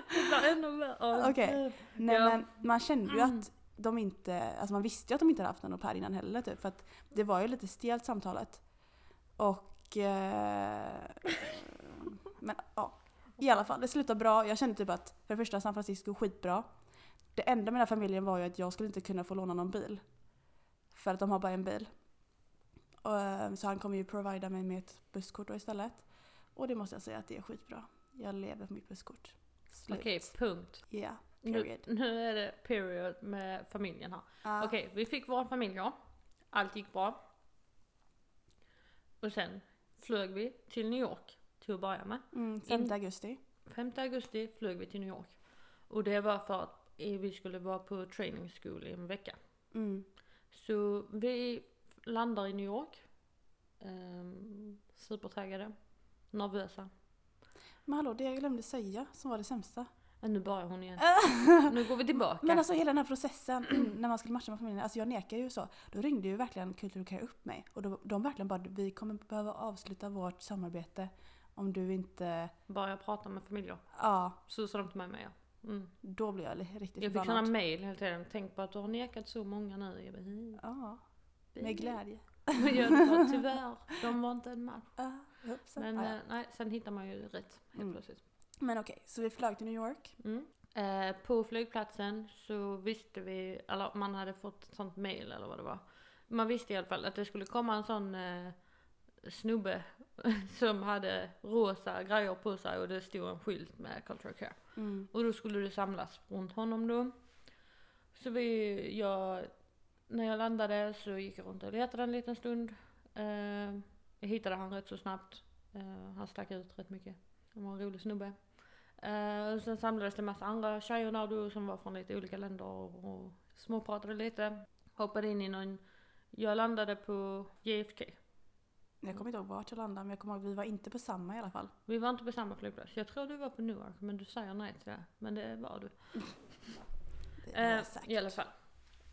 Det blir ännu mer. Okej. gud. Nej Ja. men man kände ju att de inte, alltså man visste ju att de inte hade haft någon au pair innan heller typ. För att det var ju lite stelt samtalet. Och... Eh, men ja. I alla fall, det slutade bra. Jag kände typ att för det första San Francisco skitbra. Det enda med den här familjen var ju att jag skulle inte kunna få låna någon bil. För att de har bara en bil. Och, eh, så han kommer ju provida mig med ett busskort då istället. Och det måste jag säga att det är skitbra. Jag lever på mitt busskort. Slut. Okej, punkt. Ja, Nu, period. nu är det period med familjen här. Ja. Okej, vi fick våra familjer. Allt gick bra. Och sen flög vi till New York till att börja med. Mm, 5 In- augusti. 5 augusti flög vi till New York. Och det var för att eh, vi skulle vara på training school i en vecka. Mm. Så vi landar i New York. Um, supertaggade. Nervösa. Men hallå, det jag glömde säga som var det sämsta. Ja, nu börjar hon igen. Nu går vi tillbaka. Men alltså hela den här processen när man skulle matcha med familjen, alltså jag nekar ju så. Då ringde ju verkligen Culture Care upp mig. Och då, de verkligen bara, vi kommer behöva avsluta vårt samarbete om du inte, Börja prata med familjer. ja, Så sa de till mig med. Mm. då blir jag riktigt Jag fick sådana förbannad. mail hela tiden. Tänk på att du har nekat så många nu. Jag bara, "Hmm, Ja, med glädje. Men jag tyvärr, de var inte en match. Ja, hoppsan. Men eh, nej, sen hittar man ju rätt helt Mm. plötsligt. Men okej, så vi flög till New York. Mm. Eh, på flygplatsen så visste vi, eller man hade fått ett sånt mail eller vad det var. Man visste i alla fall att det skulle komma en sån eh, snubbe som hade rosa grejer på sig och det stod en skylt med Cultural Care. Mm. Och då skulle det samlas runt honom då. Så vi, jag, när jag landade så gick jag runt och letade en liten stund. Eh, jag hittade han rätt så snabbt. Eh, han stack ut rätt mycket. Han var en rolig snubbe. Eh, och sen samlades det en massa andra tjejer där då som var från lite olika länder och, och småpratade lite. Hoppade in i någon, jag landade på JFK. Jag kommer inte ihåg vart jag landade men jag kommer ihåg att vi var inte på samma i alla fall. Vi var inte på samma flygplats. Jag tror du var på Newark men du säger nej till det. Men det var du. Det är Eh. I alla fall.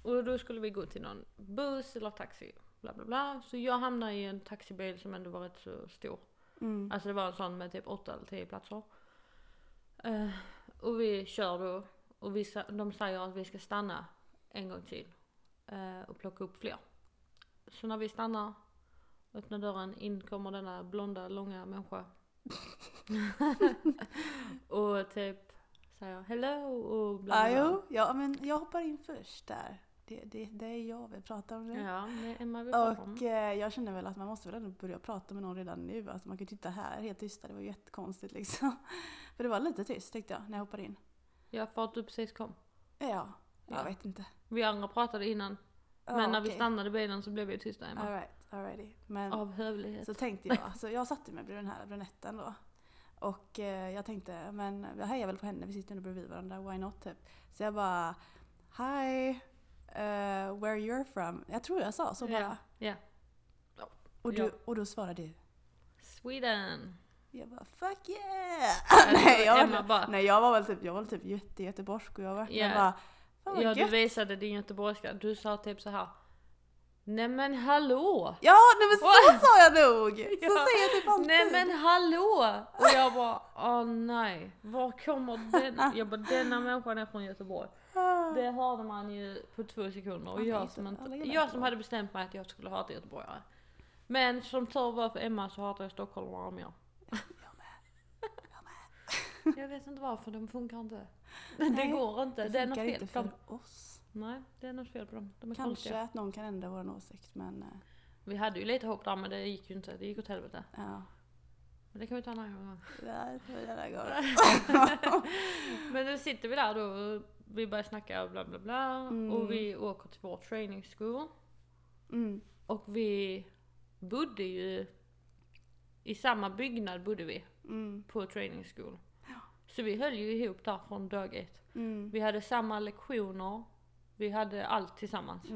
Och då skulle vi gå till någon buss eller taxi. Bla bla bla. Så jag hamnade i en taxibil som ändå var rätt så stor. Mm. Alltså det var en sån med typ 8 eller 10 platser. Eh, och vi kör då. Och vi, de säger att vi ska stanna en gång till. eh, och plocka upp fler. Så när vi stannar, öppnar dörren, in kommer denna blonda långa människa. och typ säger hello och bla bla. bla. jo, ja men jag hoppar in först där. Det, det, det är jag vi pratar om nu. Ja, det är Emma vi pratar om. Och eh, jag känner väl att man måste väl ändå börja prata med någon redan nu. Alltså man kan ju titta här helt tysta, det var jättekonstigt liksom. För det var lite tyst tyckte jag när jag hoppade in. Ja, för att du precis kom. Ja, jag Ja. vet inte. Vi andra pratade innan, men när vi okej. stannade bilen så blev vi tysta Emma. Alright, alrighty. Men Av hövlighet. så tänkte jag, så jag satte mig bredvid den här brunetten då. Och eh, jag tänkte, men jag hejar väl på henne, vi sitter ändå bredvid varandra, why not typ. Så jag bara, hi, uh, where you're from? Jag tror jag sa så bara. ja. Och, du, och då svarade du, Sweden! jag bara fuck yeah! Alltså, nej, jag var, bara- nej jag var väl typ, jag var väl typ jätte göteborgsk och jag var jag bara, fan Ja, du gött. visade din göteborgska. Du sa typ så här. Nej men hallå! Ja, nej men så sa jag nog! Så Ja. säger jag typ alltid. Nej men hallå! Och jag bara, åh nej, var kommer den? Jag bara, denna människan är från Göteborg. Ah. Det hörde man ju på två sekunder. Och jag som, inte, jag som hade bestämt mig att jag skulle hata göteborgare. Men som tur var för Emma så hatar jag stockholmare mer. Jag vet inte varför, de funkar inte. Det går inte, det, är något fel på dem. oss. Nej, det är något fel på dem. De Kanske konstiga. att någon kan ändra vår åsikt men eh, Vi hade ju lite hopp där men det gick ju inte, det gick åt helvete. ja. Men det kan vi ta en annan gång. Jag det går. Men nu sitter vi där då och vi börjar snacka och bla bla bla. Mm. Och vi åker till vår training school. Mm. Och vi bodde ju i samma byggnad bodde vi Mm. på training school. Så vi höll ju ihop där från dag ett. Mm. Vi hade samma lektioner. Vi hade allt tillsammans.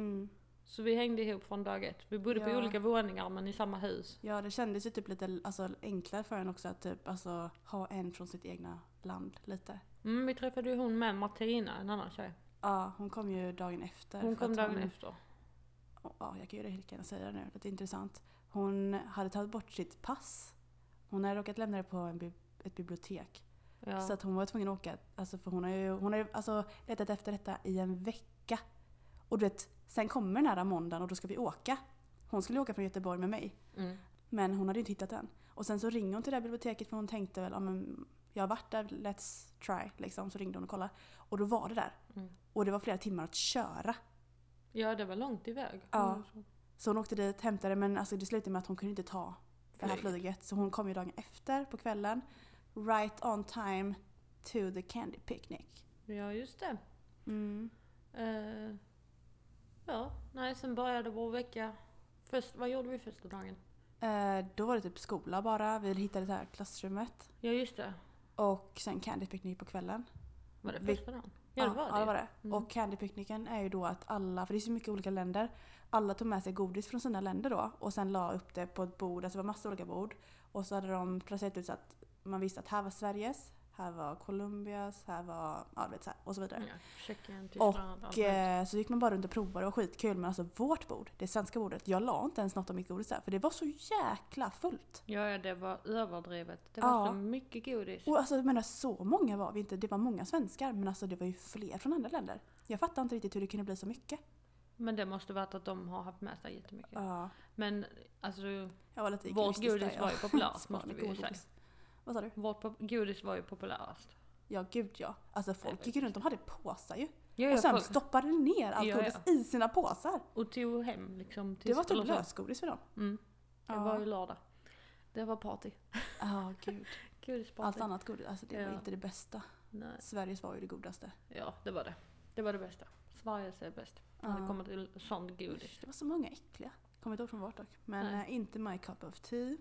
Så vi hängde ihop från dag ett. Vi bodde på Ja. olika våningar men i samma hus. Ja det kändes ju typ lite alltså, enklare för en också att typ, alltså, ha en från sitt egna land lite. Mm, vi träffade ju hon med Martina, en annan tjej. Ja, hon kom ju dagen efter. Hon kom dagen hon, efter. Ja, jag kan ju lika gärna säga det nu. Lite intressant. Hon hade tagit bort sitt pass. Hon hade råkat lämna det på en ett bibliotek. Ja. Så att hon var tvungen att åka, alltså för hon har ju, hon har ju alltså letat efter detta i en vecka. Och du vet, sen kommer den här måndagen och då ska vi åka. Hon skulle åka från Göteborg med mig. Mm. Men hon hade inte hittat den. Och sen så ringer hon till det här biblioteket för hon tänkte väl, ja men jag har varit där, let's try liksom. Så ringde hon och kollade. Och då var det där. Mm. Och det var flera timmar att köra. Ja, det var långt iväg. Ja. Mm, så. Hon åkte dit, hämtade men alltså det slutade med att hon kunde inte ta det här Flyg. flyget. Så hon kom ju dagen efter på kvällen. Right on time to the candy picnic. Ja, just det. Mm. Eh, ja, nej, sen började vår vecka. Först, vad gjorde vi första dagen? Eh, då var det typ skola bara. Vi hittade det här klassrummet. Ja, just det. Och sen candy picnic på kvällen. Var det första dagen? Ja, det var det. Ja, det var det. Mm. Och candypicknicken är ju då att alla, för det är så mycket olika länder, alla tog med sig godis från sina länder då och sen la upp det på ett bord, alltså det var massa olika bord. Och så hade de placerat ut så att man visste att här var Sveriges, här var Colombias, här var, ja du vet så här, och så vidare. Ja, Tjeckien, Tyskland, Och eh, så gick man bara runt och provade, det var skitkul men alltså vårt bord, det svenska bordet, jag la inte ens något av mitt godis där för det var så jäkla fullt. Ja, ja, det var överdrivet. Det var Ja. så mycket godis. Och alltså jag menar så många var vi inte, det var många svenskar men alltså det var ju fler från andra länder. Jag fattar inte riktigt hur det kunde bli så mycket. Men det måste varit att de har haft med sig jättemycket. Ja. Men alltså, vårt godis där, var ju ja. populärt måste vi ju säga. Vad sa du? Vårt godis var ju populärast. Ja, gud ja. Alltså folk gick runt, de hade påsar ju. Ja, och sen folk- stoppade ner allt Ja, godis ja. i sina påsar. Och tog hem liksom. Till Det var typ lösgodis för dem. Mm. Det Ja. var ju lördag. Det var party. Ja, gud. Godisparty. Allt annat godis, alltså det var Ja. inte det bästa. Nej. Sveriges var ju det godaste. Ja, det var det. Det var det bästa. Sveriges är bäst. När det Ja. kommer till sånt godis. Det var så många äckliga. Kommer inte ihåg från vart dock. Men Nej. eh, inte my cup of tea.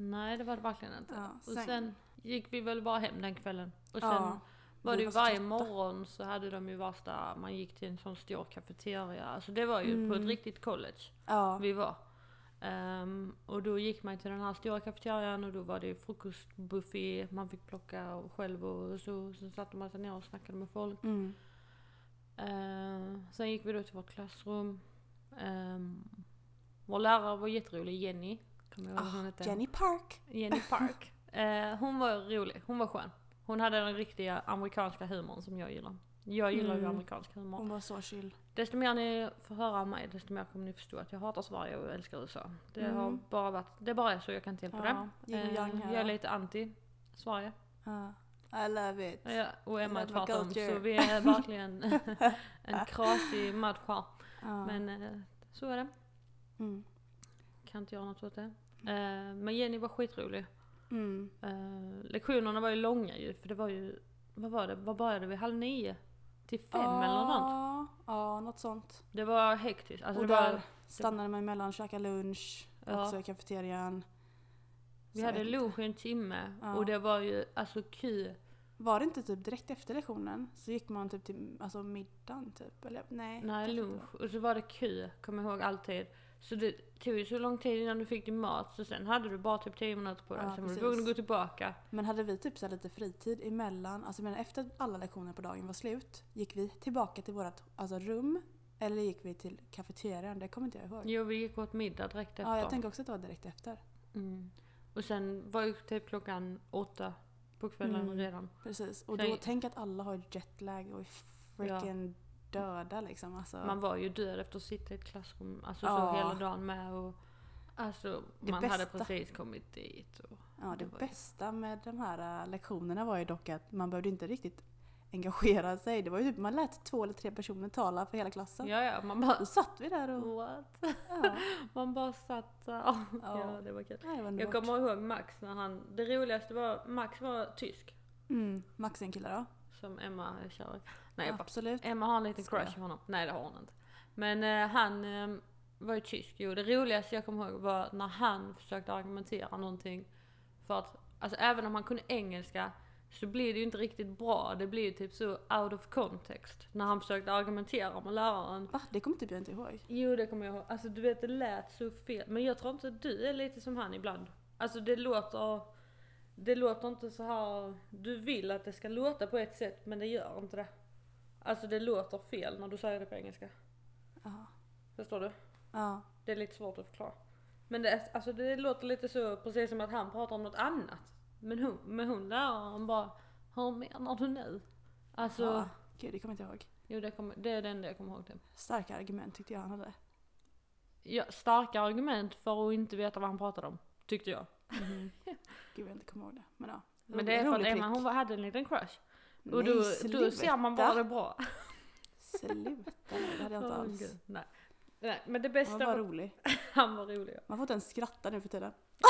Nej, det var det verkligen inte. Ja, Och sen- sen gick vi väl bara hem den kvällen. Och sen Ja, var det ju varje trötta. morgon så hade de ju värsta, man gick till en sån stor kafeteria. Alltså det var ju på ett Mm. riktigt college Ja, vi var. Ehm, och då gick man till den här stora kafeterian och då var det frukostbuffé, man fick plocka och själv och så. Sen satte man sig ner och snackade med folk. mm. Ehm, sen gick vi då till vårt klassrum. Um, vår lärare var jätterolig, Jenny. Kommer ihåg vad hon Ah, hette? Jenny Park. Jenny Park. Eh, hon var rolig, hon var skön. Hon hade den riktiga amerikanska humorn som jag gillar. Jag gillar ju Mm. amerikansk humor. Hon var så chill. Desto mer ni får höra mig, desto mer kommer ni förstå att jag hatar Sverige och älskar USA. Det Mm. har bara varit, det bara är så, jag kan inte hjälpa Ja, det. Eh, jag är lite anti Sverige. Ja. I love it. Ja, och Emma är tvärtom. Så vi är verkligen en krasig match här. Ja. Men eh, så är det. Mm. Kan inte göra något åt det. Eh, Men Jenny var skitrolig. Mm. Eh, lektionerna var ju långa ju, för det var ju, vad var det, vad började vi? Halv nio? Till fem eller något sånt. Ja, ja, något sånt. Det var hektiskt. Alltså och det där var, stannade man emellan, käkade lunch, Ja. också i kafeterian. vi Så hade lunch i en timme Ja. och det var ju alltså kö. Var det inte typ direkt efter lektionen så gick man typ till alltså, middagen typ? Eller nej? Nej, lunch. Och så var det kö, kommer ihåg alltid. Så det tog ju så lång tid innan du fick din mat, så sen hade du bara typ 10 minuter på dig. Ja, sen var du tvungen att gå tillbaka. Men hade vi typ så lite fritid emellan, alltså men efter att alla lektioner på dagen var slut, gick vi tillbaka till vårt alltså, rum eller gick vi till kafeterian? Det kommer inte jag ihåg. Jo, vi gick åt middag direkt efter. Ja, jag tänker också att det var direkt efter. mm. Och sen var ju typ klockan åtta på kvällen Mm. redan. Precis. Och Sen- då, tänk att alla har jetlag och är freaking döda liksom. Alltså, Man var ju död efter att sitta i ett klassrum, alltså Ja. så hela dagen med och Alltså Det man hade bästa- precis kommit dit och ja, det det var ju- bästa med de här äh, lektionerna var ju dock att man behövde inte riktigt engagera sig. Det var ju typ, man lät två eller tre personer tala för hela klassen. Ja ja, man bara Då satt vi där och... What? Ja, Man bara satt. Ja, Ja. det var kul. Det var Jag kommer ihåg Max när han, det roligaste var, Max var tysk. Mm, Max är en kille då? Som Emma i. Nej jag bara, Absolut. Emma har en liten crush på honom. Nej det har hon inte. Men eh, han eh, var ju tysk. Jo det roligaste jag kommer ihåg var när han försökte argumentera någonting. För att, alltså även om han kunde engelska så blir det ju inte riktigt bra. Det blir ju typ så out of context. När han försökte argumentera med läraren. Va? Det kommer typ jag inte ihåg. Jo det kommer jag ihåg. Alltså du vet det lät så fel. Men jag tror inte att du är lite som han ibland. Alltså det låter... Det låter inte så här... Du vill att det ska låta på ett sätt men det gör inte det. Alltså det låter fel när du säger det på engelska. Ja. Förstår du? Ja. Det är lite svårt att förklara. Men det, alltså det låter lite så precis som att han pratar om något annat. Men hon, men hon läraren bara Hur menar du nu? Alltså, ja. Gud, det kommer jag inte ihåg. jo det, kommer, det är det enda jag kommer ihåg typ. Starka argument tyckte jag han hade. Ja, starka argument för att inte veta vad han pratade om. Tyckte jag. Gud, jag inte kommer ihåg det. Men ja. Men det är för att Emma hon hade en liten crush. Och Nej, då, då ser man bara det bra. Sluta, nej, det hade jag inte alls. gud, Nej. Nej, men det Han bästa var bara var, rolig. han var rolig. ja. Man får inte ens skratta nu för tiden.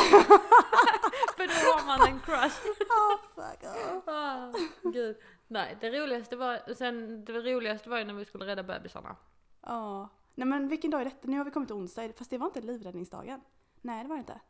För då har man en crush. Oh, fuck off. Ah, gud. Nej, det roligaste var, sen, det roligaste var ju när vi skulle rädda bebisarna. Ja. Nej men vilken dag är detta? Nu har vi kommit till onsdag, fast det var inte livräddningsdagen. Nej det var det inte.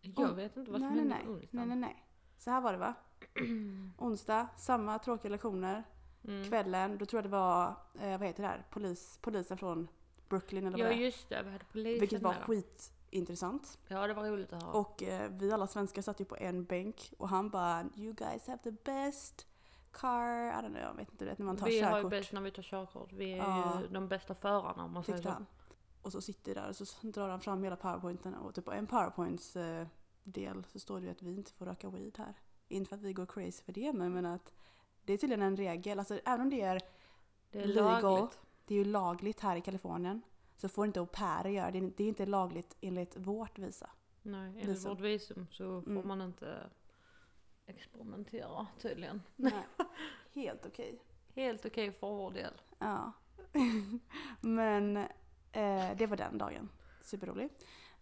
Jag Oh, vet inte vad som nej, nej, hände nej. nej, onsdagen. nej, nej. Så här var det va? Onsdag, samma tråkiga lektioner. Mm. Kvällen, då tror jag det var, eh, vad heter det här, Polis, polisen från Brooklyn eller vad Ja det är. just det, vi hade polisen Vilket var med då. skitintressant. Ja det var roligt att höra. Och eh, vi alla svenskar satt ju på en bänk och han bara You guys have the best car, I don't know, jag vet inte, du vet när man tar vi har ju körkort. bäst när vi tar körkort. Vi är Ja. ju de bästa förarna om man säger så. han. Och så sitter vi där och så drar han fram hela powerpointen och typ på en powerpoints eh, del så står det ju att vi inte får röka weed här. Inte för att vi går crazy för det men, men att det är tydligen en regel, alltså även om det är, Det är Legal. lagligt. det är ju lagligt här i Kalifornien så får inte au pairer göra det. Det är inte lagligt enligt vårt visa. Nej, enligt Visum. vårt visum så får Mm. man inte experimentera tydligen. Nej. Helt okej. Helt okej för vår del. Ja. men eh, det var den dagen. Superrolig.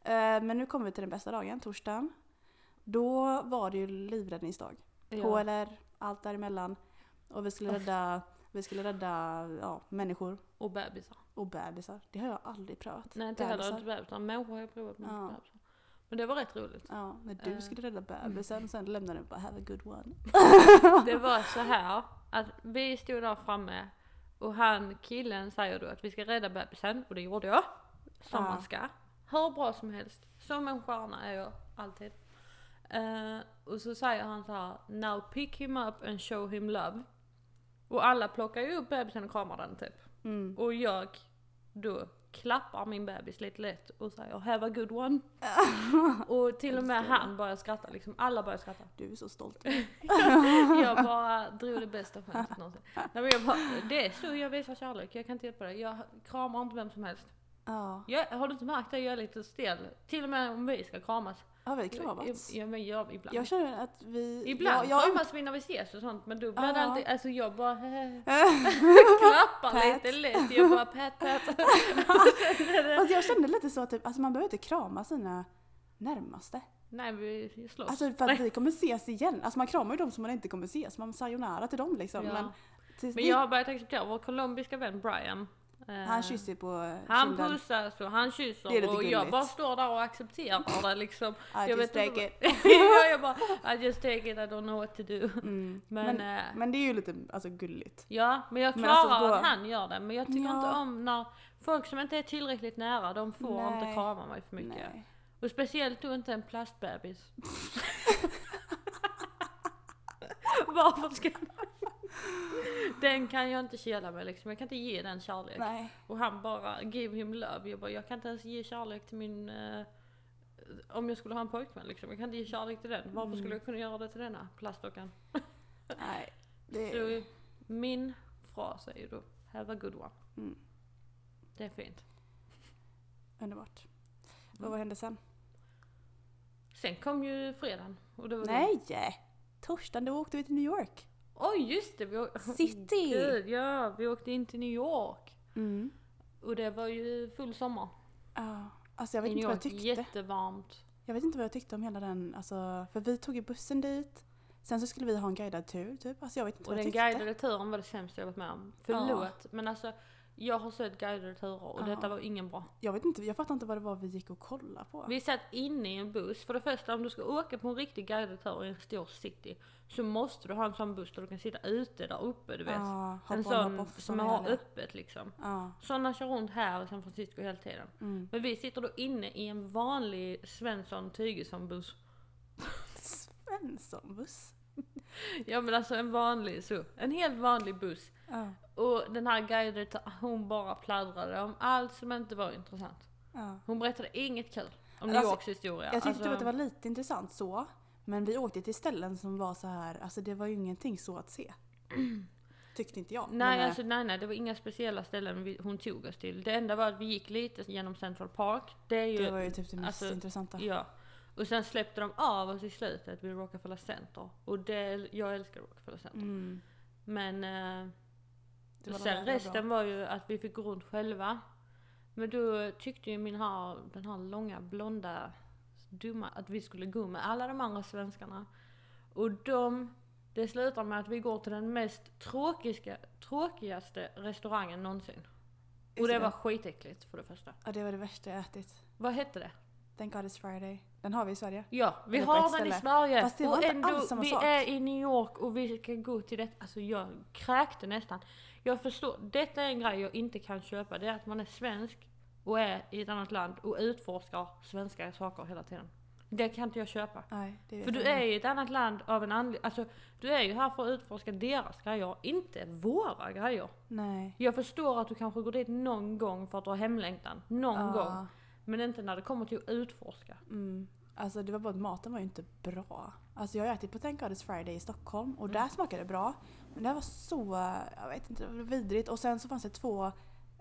Eh, men nu kommer vi till den bästa dagen, torsdagen. Då var det ju livräddningsdag. Ja. HLR, allt däremellan. Och vi skulle rädda, vi skulle rädda ja, människor Och bebisar. och bebisar. Det har jag aldrig prövat. Nej inte heller Bebisar. inte bebisar. Människor har jag provat men Ja. inte bebisar. Men det var rätt roligt. Ja, när du Eh. skulle rädda bebisen sen lämnade du bara have a good one. Det var så här att vi stod där framme och han killen säger då att vi ska rädda bebisen och det gjorde jag. Som Ja. man ska. Hur bra som helst. Som en stjärna är jag alltid. Eh, och så säger han så här: Now pick him up and show him love. Och alla plockar ju upp bebisen och kramar den typ. Mm. Och jag då klappar min bebis lite lätt och säger have a good one. och till och med han börjar skratta liksom. Alla börjar skratta. Du är så stolt. Jag bara drog det bästa skämtet någonsin. Nej, men jag bara, det är så jag visar kärlek, jag kan inte hjälpa det. Jag kramar inte vem som helst. Ja. Jag, har du inte märkt det? Jag är lite stel. Till och med om vi ska kramas. Har vi kramats? Ja men jag, ibland. Jag känner att vi... Ibland jag, jag, kramas vi när vi ses och sånt men då blir det alltid, alltså jag bara klappar Pat. lite lätt. Jag bara pat pat. alltså jag kände lite så typ, alltså man behöver inte krama sina närmaste. Nej vi slåss. Alltså för att vi kommer ses igen. Alltså man kramar ju de som man inte kommer ses. Man sayonara till dem liksom. Ja. Men, Men jag har börjat acceptera vår colombiska vän Brian. Eh, Han kysser på Han kinden. pussas och han kysser Det är lite och jag gulligt. bara står där och accepterar det liksom. I jag just vet take inte ja, jag bara I just take it, I don't know what to do. Mm. Men, Men, eh, men det är ju lite alltså, gulligt. ja, men jag Men klarar alltså, att han gör det. Men jag tycker Ja. inte om när folk som inte är tillräckligt nära, de får Nej. inte krama mig för mycket. Nej. Och speciellt då inte en plastbebis. Varför ska Den kan jag inte kela med liksom. Jag kan inte ge den kärlek. Nej. Och han bara give him love. Jag bara, jag kan inte ens ge kärlek till min... eh, om jag skulle ha en pojkvän liksom. Jag kan inte ge kärlek till den. Varför Mm. skulle jag kunna göra det till denna plastdockan? Nej. Det Så min fras är ju då, have a good one. Mm. Det är fint. underbart. Mm. Och vad hände sen? Sen kom ju fredagen. Och det var Nej! Torsdagen då åkte vi till New York. Oj just det! Vi å- City! Gud, ja, vi åkte in till New York. Mm. Och det var ju full sommar. Ja. Alltså jag vet I inte New vad jag tyckte. jättevarmt. Jag vet inte vad jag tyckte om hela den, alltså, för vi tog ju bussen dit. Sen så skulle vi ha en guidad tur typ. Alltså jag vet inte Och vad jag den tyckte. guidade turen var det sämsta jag varit med om. Förlåt, men alltså jag har sett guidade turer och Ja. detta var ingen bra. Jag vet inte, jag fattar inte vad det var vi gick och kollade på. Vi satt inne i en buss. För det första, om du ska åka på en riktig guidad tur i en stor city så måste du ha en sån buss där du kan sitta ute där uppe, du vet. Hoppa en sån som såna har öppet liksom. Ja. Sådana kör runt här i San Francisco hela tiden. Mm. Men vi sitter då inne i en vanlig Svensson Tygesson-buss. Svenssonbuss. Ja men alltså en vanlig så, en helt vanlig buss. Ja. Och den här guiden, hon bara pladdrade om allt som inte var intressant. Ja. Hon berättade inget kul om New Alltså, Yorks historia. Jag tyckte Alltså, att det var lite intressant så. Men vi åkte till ställen som var så här, alltså det var ju ingenting så att se. Tyckte inte jag. Nej, Men, eh, alltså, nej, nej, det var inga speciella ställen vi, hon tog oss till. Det enda var att vi gick lite genom Central Park. Det är ju, det var ju typ det mest alltså, intressanta. ja. Och sen släppte de av oss i slutet vid Rockefeller Center. Och det, jag älskar Rockefeller Center. Mm. Men eh, Det var sen resten var ju att vi fick gå runt själva. Men då tyckte ju min här, den här långa blonda dumma att vi skulle gå med alla de andra svenskarna. Och de, det slutar med att vi går till den mest tråkiga, tråkigaste restaurangen någonsin. Och det var skitäckligt för det första. Ja, det var det värsta jag ätit. Vad hette det? Thank God it's Friday. Den har vi i Sverige. Ja, vi har den i. Sverige. Fast det var och inte ändå, alls samma vi sak. är i New York och vi ska gå till det. Alltså jag kräkte nästan. Jag förstår, detta är en grej jag inte kan köpa. Det är att man är svensk och är i ett annat land och utforskar svenska saker hela tiden. Det kan inte jag köpa. Nej, det För du är inte. i ett annat land av en anledning. Alltså du är ju här för att utforska deras grejer, inte våra grejer. Nej. Jag förstår att du kanske går dit någon gång för att du har hemlängtan. Någon Ja. gång. Men inte när det kommer till att utforska. Mm. Alltså det var bara att maten var ju inte bra. Alltså jag har ätit på Thank God It's Friday i Stockholm och Mm. där smakade det bra. Men det här var så, jag vet inte, det var vidrigt. Och sen så fanns det två,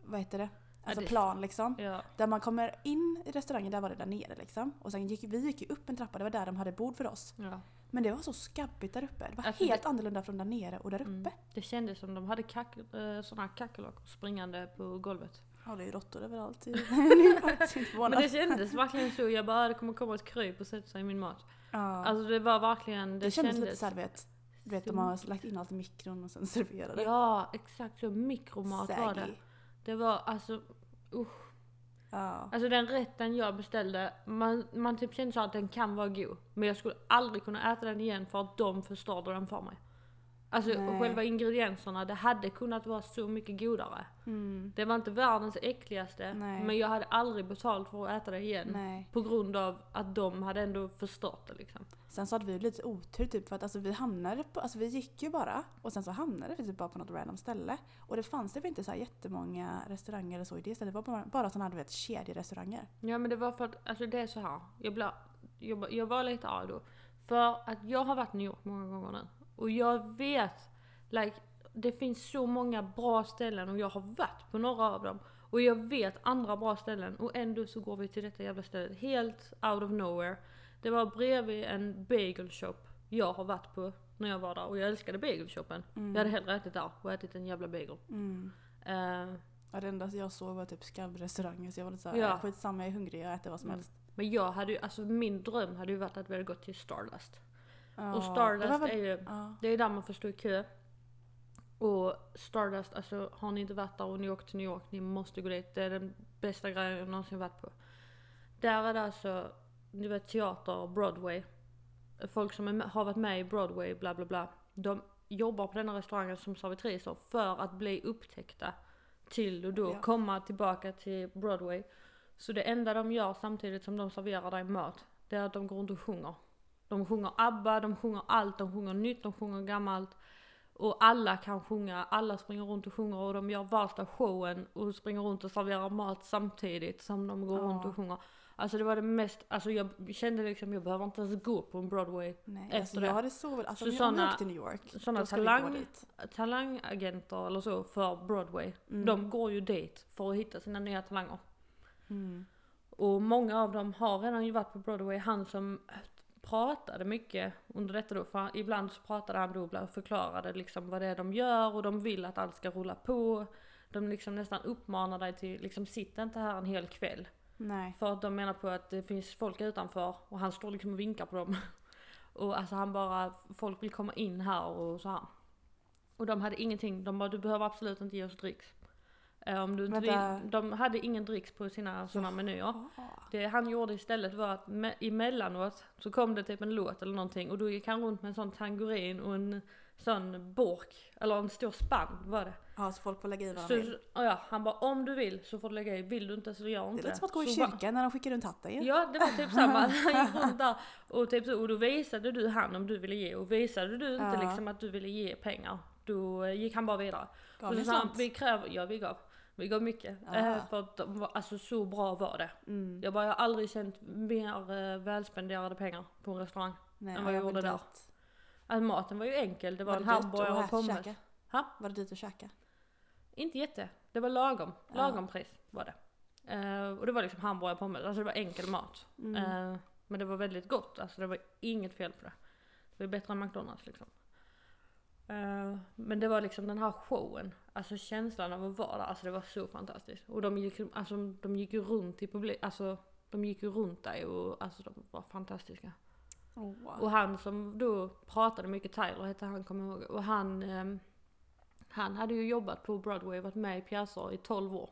vad heter det? Alltså det- plan liksom. Ja. Där man kommer in i restaurangen, där var det där nere liksom. Och sen gick vi gick upp en trappa, det var där de hade bord för oss. ja. Men det var så skabbigt där uppe. Det var Alltså, helt det- annorlunda från där nere och där uppe. Mm. Det kändes som de hade kack, eh, såna kackerlackor springande på golvet. Ja, det är ju råttor överallt. Men det kändes verkligen så. Jag bara, det kommer komma ett kryp och sätta sig i min mat. Ja. Alltså det var verkligen, det, det kändes lite såhär, du vet. De har lagt in allt i mikron och sen serverar det. Ja, exakt så. Mikromat var det. Det var alltså, usch. Ja. Alltså den rätten jag beställde, man, man typ kände så att den kan vara god. Men jag skulle aldrig kunna äta den igen för att de förstörde den för mig. Alltså Nej. själva ingredienserna, det hade kunnat vara så mycket godare. Mm. Det var inte världens äckligaste, Nej. men jag hade aldrig betalt för att äta det igen. Nej. På grund av att de hade ändå förstört det liksom. Sen så hade vi lite otur typ för att alltså, vi hamnade på, alltså vi gick ju bara och sen så hamnade vi typ bara på något random ställe. Och det fanns typ inte så här jättemånga restauranger eller så i det stället. Det var bara, bara sådana vet kedjerestauranger. Ja men det var för att, alltså det är så här. Jag, blir, jag, jag var lite arg då. För att jag har varit i New York många gånger nu. Och jag vet, like, det finns så många bra ställen och jag har varit på några av dem. Och jag vet andra bra ställen och ändå så går vi till detta jävla stället helt out of nowhere. Det var bredvid en bagel shop jag har varit på när jag var där och jag älskade bagelshopen. Mm. Jag hade hellre ätit där och ätit en jävla bagel. Mm. Ja, det enda jag såg var typ skabbrestäuranger så jag var lite såhär, Ja. ja. skitsamma jag är hungrig, jag äter vad som Mm. helst. men jag hade ju, alltså min dröm hade ju varit att vi hade gått till Stardust. Ja, och Stardust väl- är ju, Ja. det är där man får stå i kö. Och Stardust, alltså har ni inte varit där och ni åker till New York, ni måste gå dit. Det är den bästa grejen jag någonsin varit på. Där är det alltså, ni vet teater, Broadway. Folk som är, har varit med i Broadway, bla bla bla. De jobbar på den här restaurangen som servitriser för att bli upptäckta till och då Ja. komma tillbaka till Broadway. Så det enda de gör samtidigt som de serverar dig mat, det är att de går runt och sjunger. De sjunger ABBA, de sjunger allt, de sjunger nytt, de sjunger gammalt. Och alla kan sjunga, alla springer runt och sjunger och de gör värsta showen och springer runt och serverar mat samtidigt som de går Ja. runt och sjunger. Alltså det var det mest, alltså jag kände liksom jag behöver inte ens gå på en Broadway. Nej, Efter alltså det. jag hade så alltså Så om jag- åkte till New York, gå talang-. Talangagenter eller så för Broadway, Mm. de går ju dit för att hitta sina nya talanger. Mm. Och många av dem har redan ju varit på Broadway. Han som pratade mycket under detta då, för ibland så pratade han dubbla och förklarade liksom vad det är de gör och de vill att allt ska rulla på. De liksom nästan uppmanar dig till, liksom sitt inte här en hel kväll. Nej. För att de menar på att det finns folk utanför och han står liksom och vinkar på dem. Och alltså han bara, folk vill komma in här och så här. Och de hade ingenting, de bara du behöver absolut inte ge oss dricks. Eh, Om du inte Vänta. vill, de hade ingen dricks på sina sådana menyer. Ja. Det han gjorde istället var att me- emellanåt så kom det typ en låt eller någonting och då gick han runt med en sån tangurin och en sån bork, eller en stor spann var det. ja, så folk får lägga i vad de vill. ja, han bara om du vill så får du lägga i, vill du inte så gör Det inte är lite som att gå i Så kyrkan när de skickar runt hatten ju. Ja det var typ samma, han gick runt där och typ så, och då visade du han om du ville ge och visade du inte Ja. liksom att du ville ge pengar då gick han bara vidare. Gav och ni så han, sånt? vi kräver, ja vi gav, vi gav mycket. Ja. Eh, för att de var, alltså så bra var det. Mm. Jag bara, jag har aldrig känt mer eh, välspenderade pengar på en restaurang. Nej, än vad jag var gjorde där. dit. Alltså maten var ju enkel, det var, en dyrt hamburgare att och pommes. Ha? Var det dyrt att käka? Inte jätte, det var lagom. Ja. Lagom pris var det. Eh, och det var liksom hamburgare och pommes, alltså det var enkel mat. Mm. Eh, men det var väldigt gott, alltså det var inget fel på det. Det var bättre än McDonalds liksom. Eh, men det var liksom den här showen, alltså känslan av att vara där, alltså det var så fantastiskt. Och de gick, alltså, de gick ju runt i publik, alltså de gick ju runt dig och alltså de var fantastiska. Oh, wow. Och han som då pratade mycket, Tyler hette han kommer jag ihåg. Och han, ehm, han hade ju jobbat på Broadway, varit med i pjäser i 12 år.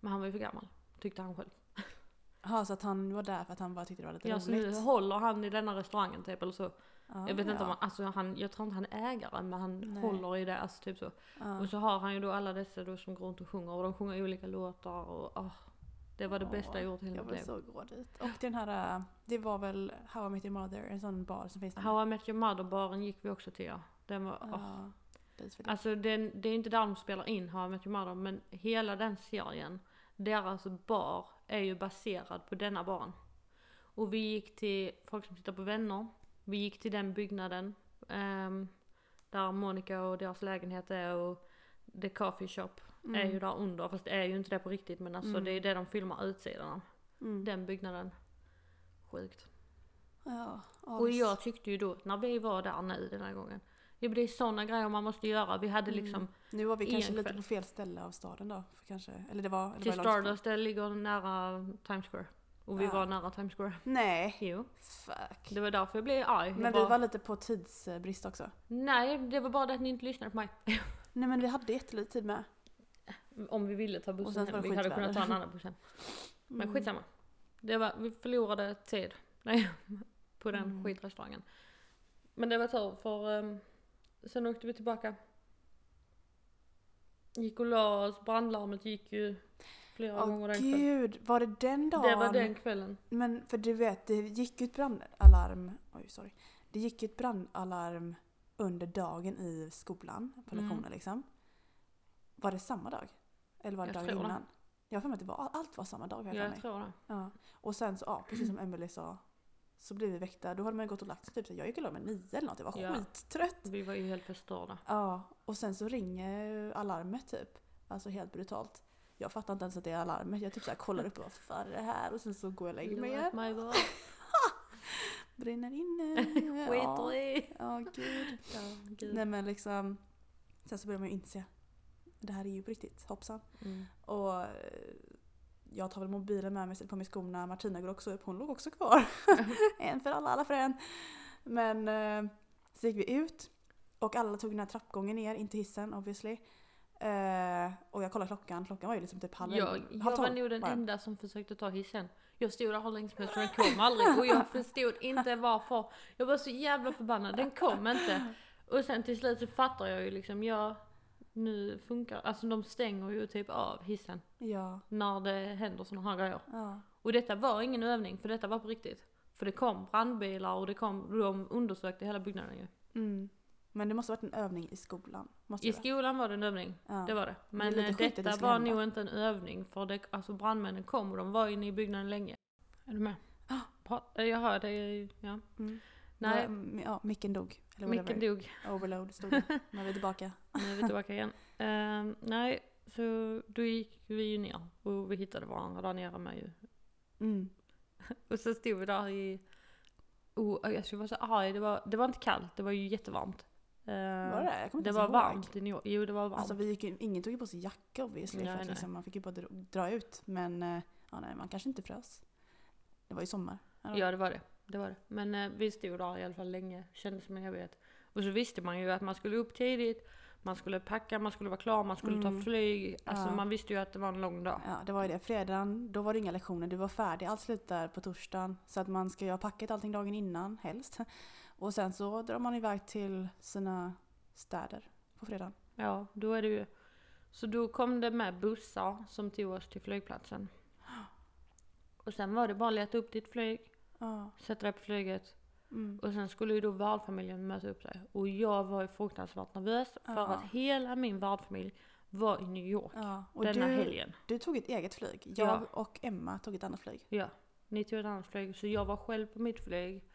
Men han var ju för gammal, tyckte han själv. Jaha, så att han var där för att han bara tyckte det var lite Ja, så nu roligt? håller han i denna restaurangen typ eller så. Ja, jag vet inte om ja. han, alltså han, jag tror inte han är ägare men han Nej. håller i det, alltså typ så. Ja. Och så har han ju då alla dessa då som går runt och sjunger och de sjunger olika låtar och åh, Det var det Åh, bästa jag gjort i hela Jag mitt liv. så gå dit. Och den här, äh, det var väl How I Met Your Mother, en sån bar som finns där. How I Met Your Mother-baren gick vi också till ja. Den var. Ja, jag. Alltså den, det är inte där de spelar in How I Met Your Mother men hela den serien, deras bar är ju baserad på denna baren. Och vi gick till folk som tittar på vänner, vi gick till den byggnaden ehm, där Monica och deras lägenhet är och The Coffee Shop är ju där under, fast det är ju inte det på riktigt men alltså Mm. det är det de filmar utsidan av. Mm. Den byggnaden. Sjukt. Ja, Och visst. jag tyckte ju då, när vi var där nu den här gången, det är sådana grejer man måste göra. Vi hade Mm. liksom Nu var vi kanske lite på fel ställe av staden då. För kanske, eller det var... Eller till? Stardust, det ligger nära Times Square. Och vi Ja. var nära Times Square. Nej, Jo, fuck. det var därför jag blev arg. Jag Men bara, vi var lite på tidsbrist också. Nej, det var bara det att ni inte lyssnade på mig. Nej men vi hade jättelite tid med. Om vi ville ta bussen hem. Vi hade kunnat ta en annan buss hem. Men Mm. skitsamma. Det var, vi förlorade tid. Nej, på den Mm. skitrestaurangen. Men det var tur för um, sen åkte vi tillbaka. Gick och la oss, brandlarmet gick ju flera Åh gånger den kvällen. gud, var det den dagen? Det var den kvällen. Men för du vet, det gick ju ett brandalarm. Oj, sorry. Det gick ju ett brandalarm under dagen i skolan, på Mm. liksom. Var det samma dag? Eller var det Jag dagen tror det. innan? Jag har för mig att det var, allt var samma dag. Jag för Jag tror det. Ja. Och sen så, ja, precis som Emily sa, så blev vi väckta. Då hade man ju gått och lagt sig typ så jag gick och la mig nio eller något. Jag var Ja. skittrött. Vi var ju helt förstörda. Ja, och sen så ringer alarmet typ. Alltså helt brutalt. Jag fattar inte ens att det är alarmet. Jag typ så här kollar upp och vad fan är det här? Och sen så går jag och lägger mig igen. Brinner inne. Skiter i. Ja, gud. Ja, gud. Nej men liksom. Sen så börjar man ju inse. Det här är ju på riktigt. Hoppsan. Mm. Och eh, jag tar väl mobilen med mig, på mig skorna. Martina går också upp. Hon låg också kvar. en för alla, alla för en. Men eh, så gick vi ut. Och alla tog den här trappgången ner, inte hissen obviously. Eh, och jag kollade klockan. Klockan var ju liksom typ halv Jag, halv jag var nog den bara. enda som försökte ta hissen. Jag stod där helst och den kom aldrig och jag förstod inte varför. Jag var så jävla förbannad, den kom inte. Och sen till slut så fattar jag ju liksom, ja nu funkar, alltså de stänger ju typ av hissen Ja, när det händer sådana här grejer. ja. Och detta var ingen övning, för detta var på riktigt. För det kom brandbilar och det kom, de undersökte hela byggnaden ju. Mm. Men det måste ha varit en övning i skolan. Måste I det skolan var det en övning, Ja. det var det. Men det eh, det detta skulle var hända. nog inte en övning för det, alltså brandmännen kom och de var inne i byggnaden länge. Är du med? Ah. Bra. Eh, Jag hör dig, ja. Mm. Nej, Ja, ja, micken dog. Eller micken dog. Overload stod det. Men vi är tillbaka. Nu är vi tillbaka igen. Ehm, nej, så då gick vi ju ner och vi hittade varandra där nere med ju. Mm. Och så stod vi där i... Oh, jag skulle vara så arg, det var, det var inte kallt, det var ju jättevarmt. Ehm, Var det? Det inte var ihåg. varmt i New York. Jo, det var varmt. Alltså vi gick, ingen tog ju på sig jacka obviously. Nej, för att liksom, man fick ju bara dra, ut. Men eh, ja, nej, man kanske inte frös. Det var ju sommar. Eller? Ja det var det. det, var det. Men eh, vi stod där i alla fall länge, kändes som en evighet. Och så visste man ju att man skulle upp tidigt, man skulle packa, man skulle vara klar, man skulle Mm. ta flyg. Alltså Ja. man visste ju att det var en lång dag. Ja, det var ju det. Fredagen, då var det inga lektioner. Du var färdig. Allt slutar på torsdagen. Så att man ska ju ha packat allting dagen innan, helst. Och sen så drar man iväg till sina städer på fredagen. Ja, då är det ju. Så då kom det med bussar som tog oss till flygplatsen. Och sen var det bara att leta upp ditt flyg, Ja. sätta dig på flyget Mm. och sen skulle ju då värdfamiljen möta upp sig. Och jag var ju fruktansvärt nervös för Ja. att hela min värdfamilj var i New York ja. Och denna du, helgen. du tog ett eget flyg. Jag Ja. och Emma tog ett annat flyg. Ja, ni tog ett annat flyg. Så jag var själv på mitt flyg.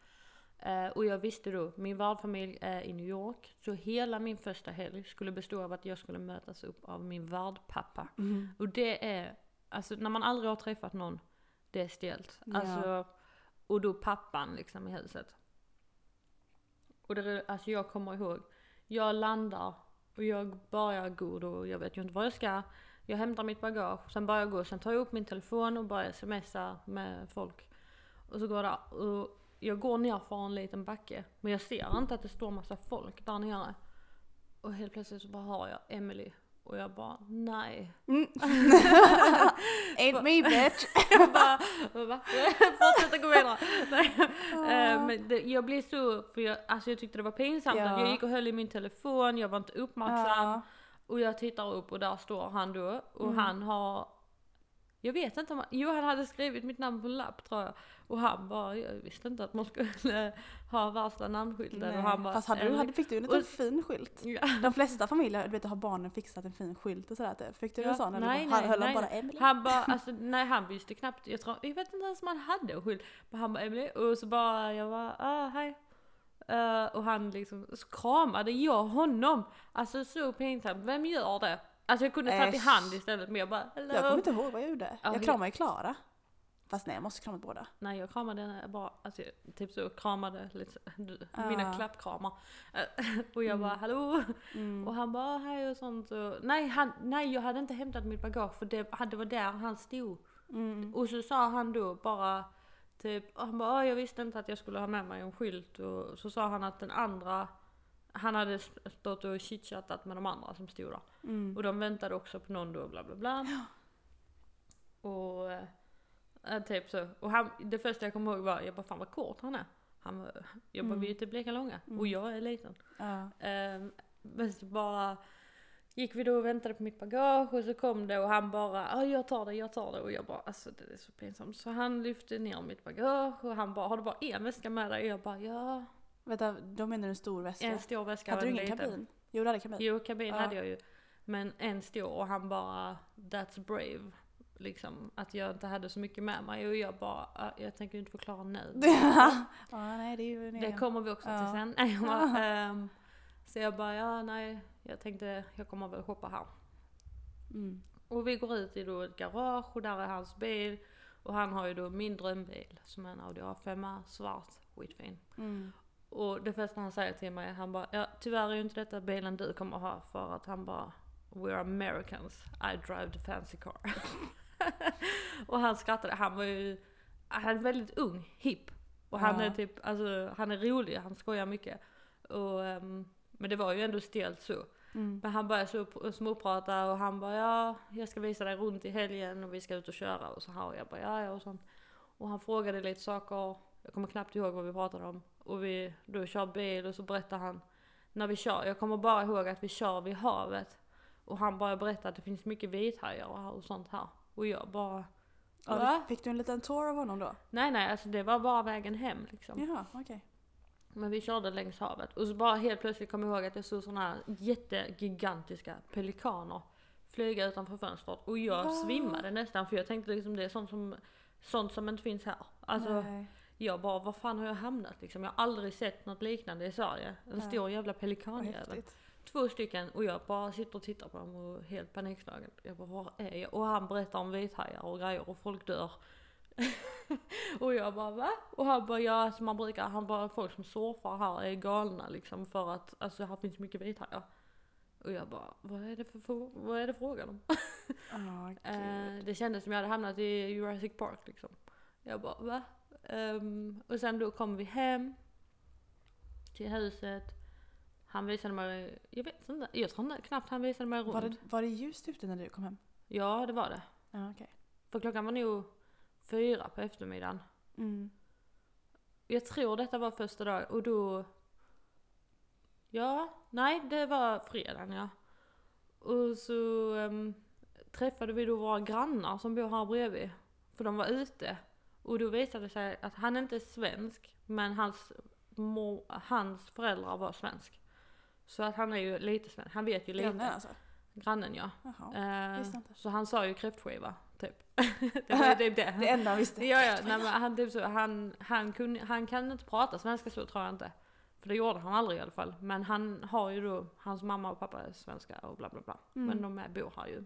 Eh, och jag visste då, min värdfamilj är i New York. Så hela min första helg skulle bestå av att jag skulle mötas upp av min värdpappa. Mm. Och det är, alltså när man aldrig har träffat någon, det är stelt. Ja. Alltså, och då pappan liksom i huset. Och det, alltså jag kommer ihåg, jag landar och jag börjar gå då, jag vet ju inte var jag ska. Jag hämtar mitt bagage, sen börjar jag gå, sen tar jag upp min telefon och börjar smsa med folk. Och så går det, och jag går ner för en liten backe, men jag ser inte att det står massa folk där nere. Och helt plötsligt så bara har jag Emily och jag bara nej. Mm. Ain't me bitch! Jag bara, va? Fortsätta gå vidare. Eh, Men det, jag blev så, för jag, alltså jag tyckte det var pinsamt Ja. jag gick och höll i min telefon, jag var inte uppmärksam. Ja. Och jag tittar upp och där står han då. Och Mm. han har, jag vet inte om han, jo han hade skrivit mitt namn på en lapp tror jag. Och han bara, jag visste inte att man skulle ha värsta namnskylten. Nej. Och han bara, Fast hade du, hade, fick du en Och- liten fin skylt? Ja. De flesta familjer, du vet, har barnen fixat en fin skylt och sådär. typ. Fick du Ja, en sån? Eller nej, bara, nej, höll nej. han bara Emily? Han bara, alltså nej han visste knappt, jag tror, jag vet inte ens om han hade en skylt. Men han bara Emily, och så bara, jag bara, ah hej. Eh, och han liksom, så kramade jag honom. Alltså så pinsamt, vem gör det? Alltså jag kunde tagit i hand istället men jag bara, hello. Jag kommer inte ihåg vad jag gjorde. Ja, jag kramade ju Klara. Fast nej, jag måste krama båda. Nej jag kramade bara, alltså typ så kramade lite, Ah. mina klappkramar. Eh, och jag Mm. bara hallå. Mm. Och han bara hej och sånt. Och, nej, han, nej jag hade inte hämtat mitt bagage för det, det var där han stod. Mm. Och så sa han då bara typ, han bara "Ah, jag visste inte att jag skulle ha med mig en skylt och så sa han att den andra han hade stått och chitchattat med de andra som stod där. Mm. Och de väntade också på någon då bla bla bla. Och äh, typ så. Och han, det första jag kommer ihåg var, jag bara fan vad kort han är. Han, var- jag bara Mm. vi är typ lika långa. Mm. Och jag är liten. Ja. Ehm, men så bara gick vi då och väntade på mitt bagage och så kom det och han bara ja jag tar det, jag tar det och jag bara alltså det är så pinsamt. Så han lyfte ner mitt bagage och han bara har du bara en väska med dig? Och jag bara ja. Vänta, då menar du en stor väska? En stor väska hade du en ingen liten. kabin? Jo, du hade kabin. Jo kabin Ja. hade jag ju. Men en stor och han bara that's brave. Liksom att jag inte hade så mycket med mig och jag bara "Ah, jag tänker inte förklara nu. ja, nej det Det kommer vi också till sen. Nej, jag bara, ehm, så jag bara, ja nej, jag tänkte jag kommer väl shoppa här. Mm. Och vi går ut i då ett garage och där är hans bil. Och han har ju då min drömbil som är en Audi A5 svart, skitfin. Mm. Och det första han säger till mig, han bara ja tyvärr är ju inte detta bilen du kommer ha för att han bara We're Americans, I drive the fancy car. och han skrattade, han var ju, han är väldigt ung, hipp. Och han Ja. är typ, alltså han är rolig, han skojar mycket. Och, ehm, men det var ju ändå stelt så. Mm. Men han började så småprata och han bara ja, jag ska visa dig runt i helgen och vi ska ut och köra och så här. Och jag bara ja, ja och sånt. Och han frågade lite saker, jag kommer knappt ihåg vad vi pratade om. Och vi då kör bil och så berättar han när vi kör, jag kommer bara ihåg att vi kör vid havet. Och han bara berättar att det finns mycket vithajar och sånt här. Och jag bara Ja, Va? fick du en liten tour av honom då? nej nej alltså det var bara vägen hem liksom. Jaha, okej. Men vi körde längs havet och så bara helt plötsligt kom jag ihåg att jag såg såna här jättegigantiska pelikaner flyga utanför fönstret och jag Va? svimmade nästan för jag tänkte liksom det är sånt som, sånt som inte finns här. Alltså Nej. jag bara, var fan har jag hamnat liksom? Jag har aldrig sett något liknande i Sverige. En Nej. stor jävla pelikanjävel. Två stycken och jag bara sitter och tittar på dem och helt panikslagen. Jag bara, var är jag? Och han berättar om vithajar och grejer och folk dör. och jag bara va? Och han bara ja, alltså man brukar, han bara folk som surfar här är galna liksom för att alltså här finns mycket vithajar. Och jag bara, vad är det för frå- vad är det frågan om? Gud. Eh, det kändes som jag hade hamnat i Jurassic Park liksom. Jag bara va? Ehm, och sen då kom vi hem till huset. Han visade mig, jag vet inte, jag tror inte, knappt han visade mig runt. var, det, var det ljust ute när du kom hem? Ja det var det. Ja, okej. För klockan var nog fyra på eftermiddagen. Mm. Jag tror detta var första dagen och då... Ja, nej det var fredagen ja. Och så ehm, träffade vi då våra grannar som bor här bredvid. För de var ute. Och då visade det sig att han inte är svensk, men hans, mor, hans föräldrar var svensk. Så att han är ju lite svensk, han vet ju lite. Grannen alltså? Grannen ja. Jaha. Eh, så han sa ju kräftskiva, typ. det var typ det. Det enda han visste. Ja, ja, nej, han, typ så, han, han, kunde, han kan inte prata svenska så tror jag inte. För det gjorde han aldrig i alla fall. Men han har ju då, hans mamma och pappa är svenska och bla bla bla. Mm. Men de är, bor här ju.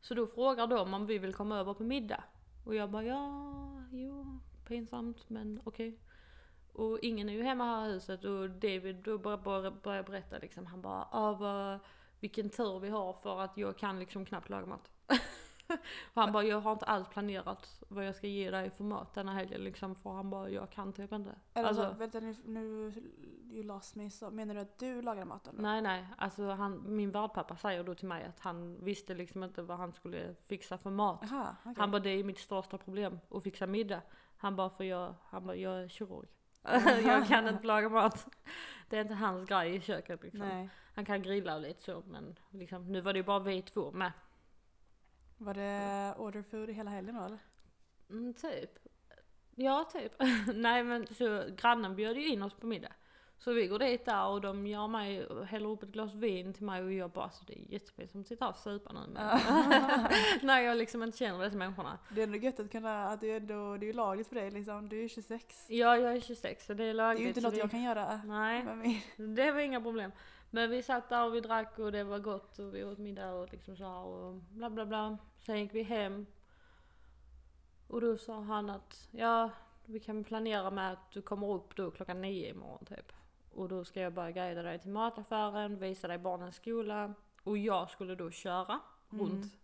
Så då frågar de om vi vill komma över på middag. Och jag bara ja, jo, pinsamt men okej. Och ingen är ju hemma här i huset och David då börjar börjar- börjar berätta liksom, han bara ah, vad, vilken tur vi har för att jag kan liksom knappt laga mat. och han bara, jag har inte alls planerat vad jag ska ge dig för mat denna helgen liksom, för han bara, jag kan typ inte. Eller Alltså- alltså, vänta nu, nu you lost me. Så menar du att du lagar maten? då? Nej nej, alltså han, min värdpappa säger då till mig att han visste liksom inte vad han skulle fixa för mat. Jaha, okej. Han bara, det är mitt största problem att fixa middag. Han bara, för jag, han bara, jag är kirurg. Jag kan inte laga mat. Det är inte hans grej i köket liksom. Nej. Han kan grilla och lite så men liksom, nu var det ju bara vi två med. Var det order food hela helgen då eller? Mm, typ. Ja, typ. Nej men så grannen bjöd ju in oss på middag. Så vi går dit där och de gör mig, häller upp ett glas vin till mig och jag bara alltså det är jättepinsamt att sitta här och supa nu men När jag liksom inte känner dessa människorna. Det är ändå gött att kunna, att det är, ändå, det är ju lagligt för dig liksom. Du är ju 26. Ja, jag är 26 så det är Det lagligt. är ju inte något det... jag kan göra Nej, det var inga problem. Men vi satt där och vi drack och det var gott och vi åt middag och liksom så här och bla bla bla. Sen gick vi hem. Och då sa han att ja, vi kan planera med att du kommer upp då klockan nio imorgon typ. Och då ska jag bara guida dig till mataffären, visa dig barnens skola. Och jag skulle då köra Mm. runt.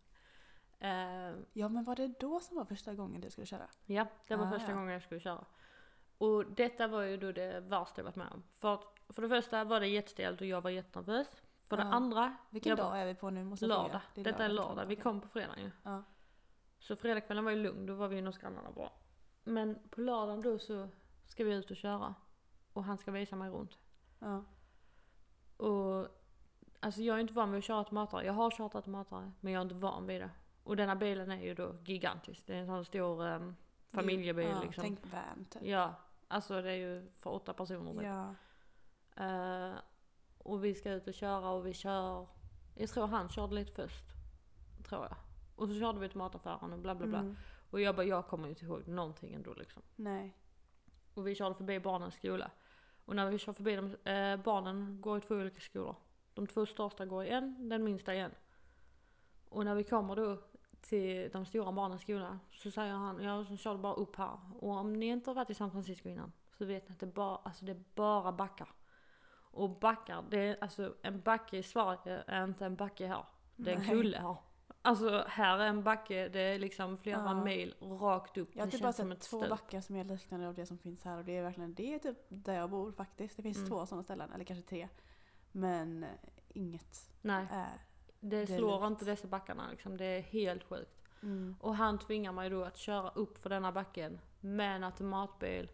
Eh, Ja men var det då som var första gången du skulle köra? Ja, det var Ah, första ja. gången jag skulle köra. Och detta var ju då det värsta jag varit med om. För, att, för det första var det jättestelt och jag var jättenervös. För det Ja. andra, Vilken dag är vi på nu? Måste lördag. Det Detta är lördag. Vi kom på fredagen ju. Ja. Så fredagskvällen var ju lugn, då var vi inne hos grannarna bara. Men på lördagen då så ska vi ut och köra. Och han ska visa mig runt. Ja. Och alltså jag är inte van vid att köra automatare. Jag har kört automatare men jag är inte van vid det. Och denna bilen är ju då gigantisk. Det är en sån stor um, familjebil ja, liksom. Tänk van typ. Ja, alltså det är ju för åtta personer typ. Ja. Eh, och vi ska ut och köra och vi kör. Jag tror han körde lite först. Tror jag. Och så körde vi till mataffären och bla bla bla. Mm. Och jag bara, jag kommer ju inte ihåg någonting ändå liksom. Nej. Och vi körde förbi barnens skola. Och när vi kör förbi dem, eh, barnen går i två olika skolor. De två största går i en, den minsta i en. Och när vi kommer då till de stora barnens skola så säger han, jag kör bara upp här. Och om ni inte har varit i San Francisco innan så vet ni att det bara, alltså det är bara backar. Och backar, det är alltså en backe i Sverige är inte en backe här. Det är en kulle här. Alltså här är en backe, det är liksom flera Ja. mil rakt upp. Jag har typ bara sett ett två stup. backar som är liknande av det som finns här och det är verkligen, det är typ där jag bor faktiskt. Det finns Mm. två sådana ställen, eller kanske tre. Men eh, inget Nej, är... det det slår lugnt. inte dessa backarna liksom. Det är helt sjukt. Mm. Och han tvingar mig då att köra upp för denna backen med en automatbil.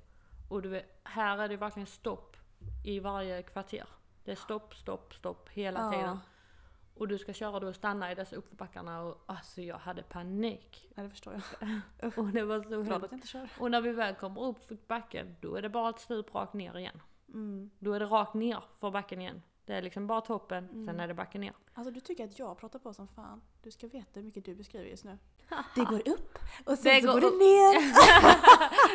Och du vet, här är det verkligen stopp i varje kvarter. Det är stopp, stopp, stopp hela Ja. tiden. Och du ska köra då och stanna i dessa uppförbackarna och alltså jag hade panik. Ja, det förstår jag. Och det var så Glad att jag inte kör. Och när vi väl kommer upp för backen, då är det bara ett stup rakt ner igen. Mm. Då är det rakt ner för backen igen. Det är liksom bara toppen, sen Mm. är det backen ner. Alltså du tycker att jag pratar på som fan. Du ska veta hur mycket du beskriver just nu. Det går upp och sen Det så går går det ner.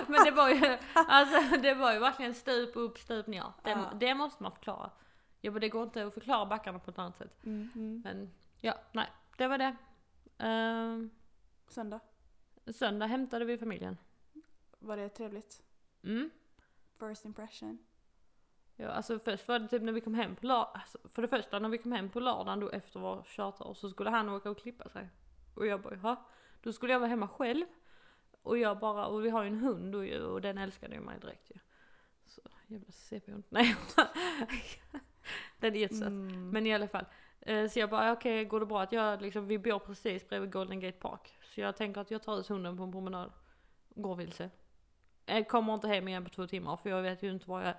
Men det var ju, alltså det var ju verkligen stup upp, stup ner. Det, Ja. det måste man förklara. Ja, men det går inte att förklara backarna på ett annat sätt. Mm, mm. Men ja, nej, det var det. Ehm, Söndag, söndag hämtade vi familjen. var det trevligt? Mm. First impression? Ja, alltså först var det typ när vi kom hem på lördag, alltså, för det första när vi kom hem på lördagen då efter vår charter så skulle han åka och klippa sig. Och jag bara jaha, då skulle jag vara hemma själv. Och jag bara, och vi har ju en hund då ju, och den älskade ju mig direkt ju. Så jävla CP-hund. Nej. den är jättesöt. Mm. Men i alla fall. Eh, Så jag bara, okej går det bra att jag liksom, vi bor precis bredvid Golden Gate Park. Så jag tänker att jag tar ut hunden på en promenad. Går vilse. Jag kommer inte hem igen på två timmar för jag vet ju inte var jag är.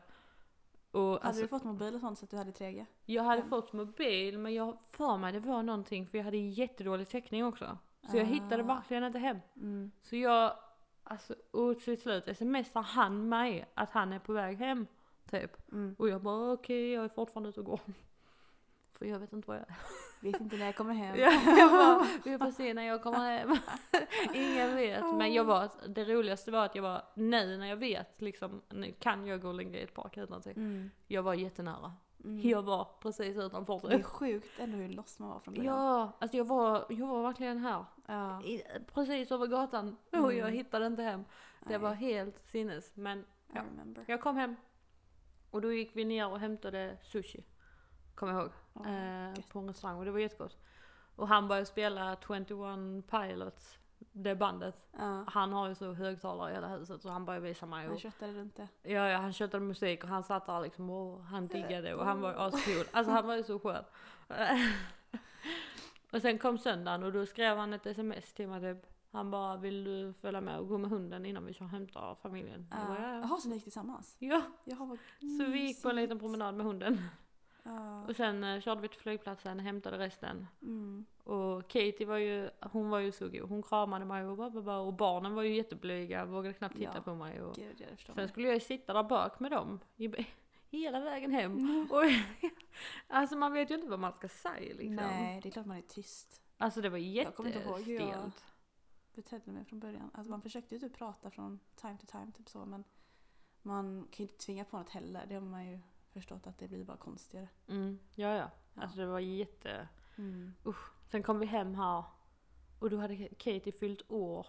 Och hade alltså, du fått mobil och sånt så att du hade 3G? jag hade hem? fått mobil men jag för mig det var någonting för jag hade jättedålig täckning också. Så jag Ah. hittade verkligen inte hem. Mm. Så jag, alltså och till slut smsar han mig att han är på väg hem. Typ. Mm. Och jag bara okej jag är fortfarande ute och går. För jag vet inte var jag är. Vet inte när jag kommer hem. Ja, jag bara, vi får se när jag kommer hem. Ingen vet. Men jag var, det roligaste var att jag var, nu när jag vet liksom, nu kan jag Golden Gate Park utan till. Mm. Jag var jättenära. Mm. Jag var precis utanför. Det är sjukt ändå hur loss man var från början. Ja, alltså jag var, jag var verkligen här. Ja. I, precis över gatan. Och Mm. jag hittade inte hem. Det Nej, var helt sinnes. Men I ja. jag kom hem. Och då gick vi ner och hämtade sushi. Kommer jag ihåg. Åh, eh, på en restaurang och det var jättegott. Och han började spela 21 Pilots, det bandet. Ja. Han har ju så högtalare i hela huset så han började visa mig. Han Och, köttade runt det. ja, ja, han köttade musik och han satt där liksom och han diggade och han var ju ascool. Alltså han var ju så skön. och sen kom söndagen och då skrev han ett sms till mig typ. Han bara, vill du följa med och gå med hunden innan vi kör och hämtar familjen? Jag bara, Ja. Jaha, så ni gick tillsammans? ja. Jaha, vad Så vi gick på en liten promenad med hunden. Ja. Och sen eh, körde vi till flygplatsen, hämtade resten. Mm. Och Katie var ju, hon var ju så god. Hon kramade mig och, bara, och barnen var ju jätteblyga, vågade knappt titta Ja. på mig. Och Gud, jag sen skulle jag ju sitta där bak med dem i, hela vägen hem. Mm. Och, alltså man vet ju inte vad man ska säga liksom. Nej, det är klart man är tyst. Alltså det var Jag kommer inte ihåg hur jag- jättestelt. Betedde mig från början. Alltså man försökte ju typ prata från time to time, typ så, men man kan ju inte tvinga på något heller. Det har man ju förstått att det blir bara konstigare. Mm, ja, ja. Alltså det var jätte... Mm. Sen kom vi hem här och då hade Katie fyllt år.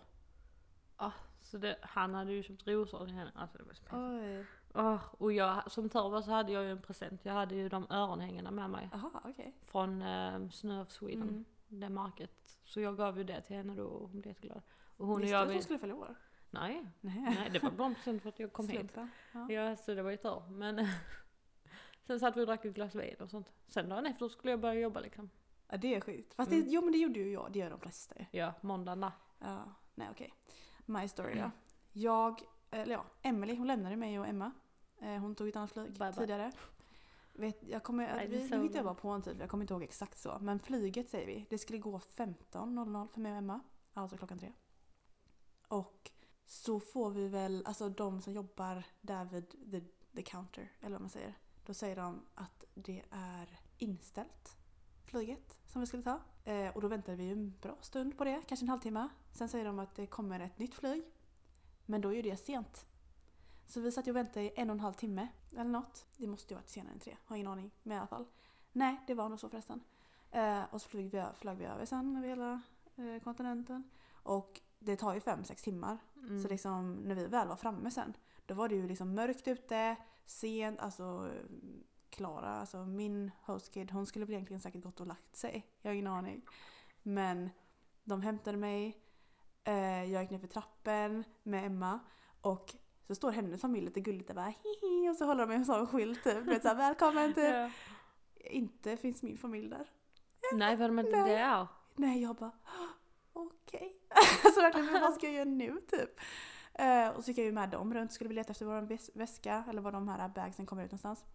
Ah, så det, han hade ju köpt rosor till henne. Alltså det var så pinsamt. Åh, och jag, som tur var så hade jag ju en present. Jag hade ju de öronhängena med mig. Jaha, okej. Från eh, Snö of Sweden. Mm. Det märket. Så jag gav ju det till henne då och hon blev jätteglad. Och hon Visste du att hon skulle fylla år? Nej, Nej. nej det var bara en present för att jag kom hit. Slumpen. Ja. Ja, så det var ju tur. Men sen satt vi och drack ett glas vin och sånt. Sen dagen efter skulle jag börja jobba liksom. ja, det är sjukt. Fast Mm. det, jo men det gjorde ju jag, det gör de flesta ju. Ja, måndagen där. Ja, nej okej. My story då. Jag, eller ja, Emily hon lämnade mig och Emma. Eh, Hon tog ett annat flyg Bye bye. tidigare. Vet, jag kommer, Nej, vi, nu hittar jag bara på en tid, för jag kommer inte ihåg exakt så. Men flyget säger vi, det skulle gå 15.00 för mig och Emma. Alltså klockan tre. Och så får vi väl, alltså de som jobbar där vid the, the counter, eller vad man säger. Då säger de att det är inställt, flyget som vi skulle ta. Eh, och då väntade vi en bra stund på det, kanske en halvtimme. Sen säger de att det kommer ett nytt flyg. Men då är ju det sent. Så vi satt och väntade i en och en halv timme eller något. Det måste ju varit senare än tre, har ingen aning. Men i alla fall. Nej, det var nog så förresten. Eh, och så flög vi, flög vi över sen över hela eh, kontinenten. Och det tar ju fem sex timmar. Mm. Så liksom, när vi väl var framme sen, då var det ju liksom mörkt ute, sent, alltså Klara, alltså min hostkid, hon skulle väl egentligen säkert gått och lagt sig. Jag har ingen aning. Men de hämtade mig, eh, jag gick ner för trappen med Emma och så står hennes familj lite gulligt där bara hihi och så håller de en sån skylt typ. Vet, såhär, Välkommen typ. Ja. Inte finns min familj där. Nej vad men Nej. det. Nej, jag bara okej. så verkligen, vad ska jag göra nu typ? Eh, och så gick jag ju med dem runt, skulle vi leta efter vår väs- väska eller var de här bagsen kommer ut någonstans.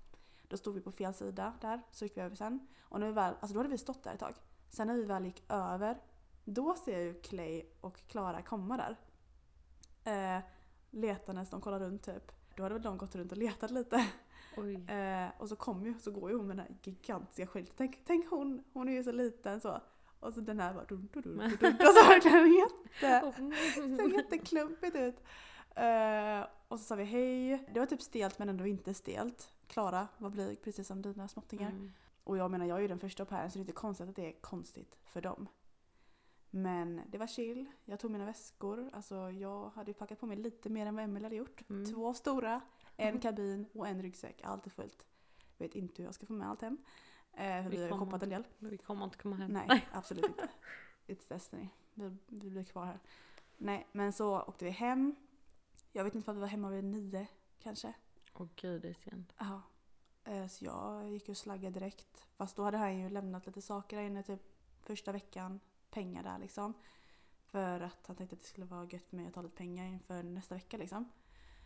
Då stod vi på fel sida där, så gick vi över sen. Och när vi väl, alltså då hade vi stått där ett tag. Sen när vi väl gick över, då ser jag ju Clay och Klara komma där. Eh, letandes, de kollar runt typ. Då hade väl de gått runt och letat lite. Eh, och så kom ju, så går ju hon med den här gigantiska skylten. Tänk, tänk hon, hon är ju så liten så. Och så den här bara dun, dun, dun, dun, dun. Och så verkligen jätte, såg jätteklumpigt ut. Eh, och så sa vi hej. Det var typ stelt men ändå inte stelt. Klara var blyg precis som dina småttingar. Mm. Och jag menar jag är ju den första på här så det är inte konstigt att det är konstigt för dem. Men det var chill. Jag tog mina väskor. Alltså jag hade ju packat på mig lite mer än vad Emelie hade gjort. Mm. Två stora, en kabin och en ryggsäck. Allt är fullt. Vet inte hur jag ska få med allt hem. Eh, Vi vi har shoppat en del. Vi kommer inte komma hem. Nej, absolut inte. It's destiny. Vi, vi blir kvar här. Nej, men så åkte vi hem. Jag vet inte om vi var hemma vid nio kanske. Åh gud det är sent. Ja. Eh, Så jag gick och slaggade direkt. Fast då hade han ju lämnat lite saker där inne typ första veckan. Pengar där liksom. För att han tänkte att det skulle vara gött för mig att ta lite pengar inför nästa vecka liksom.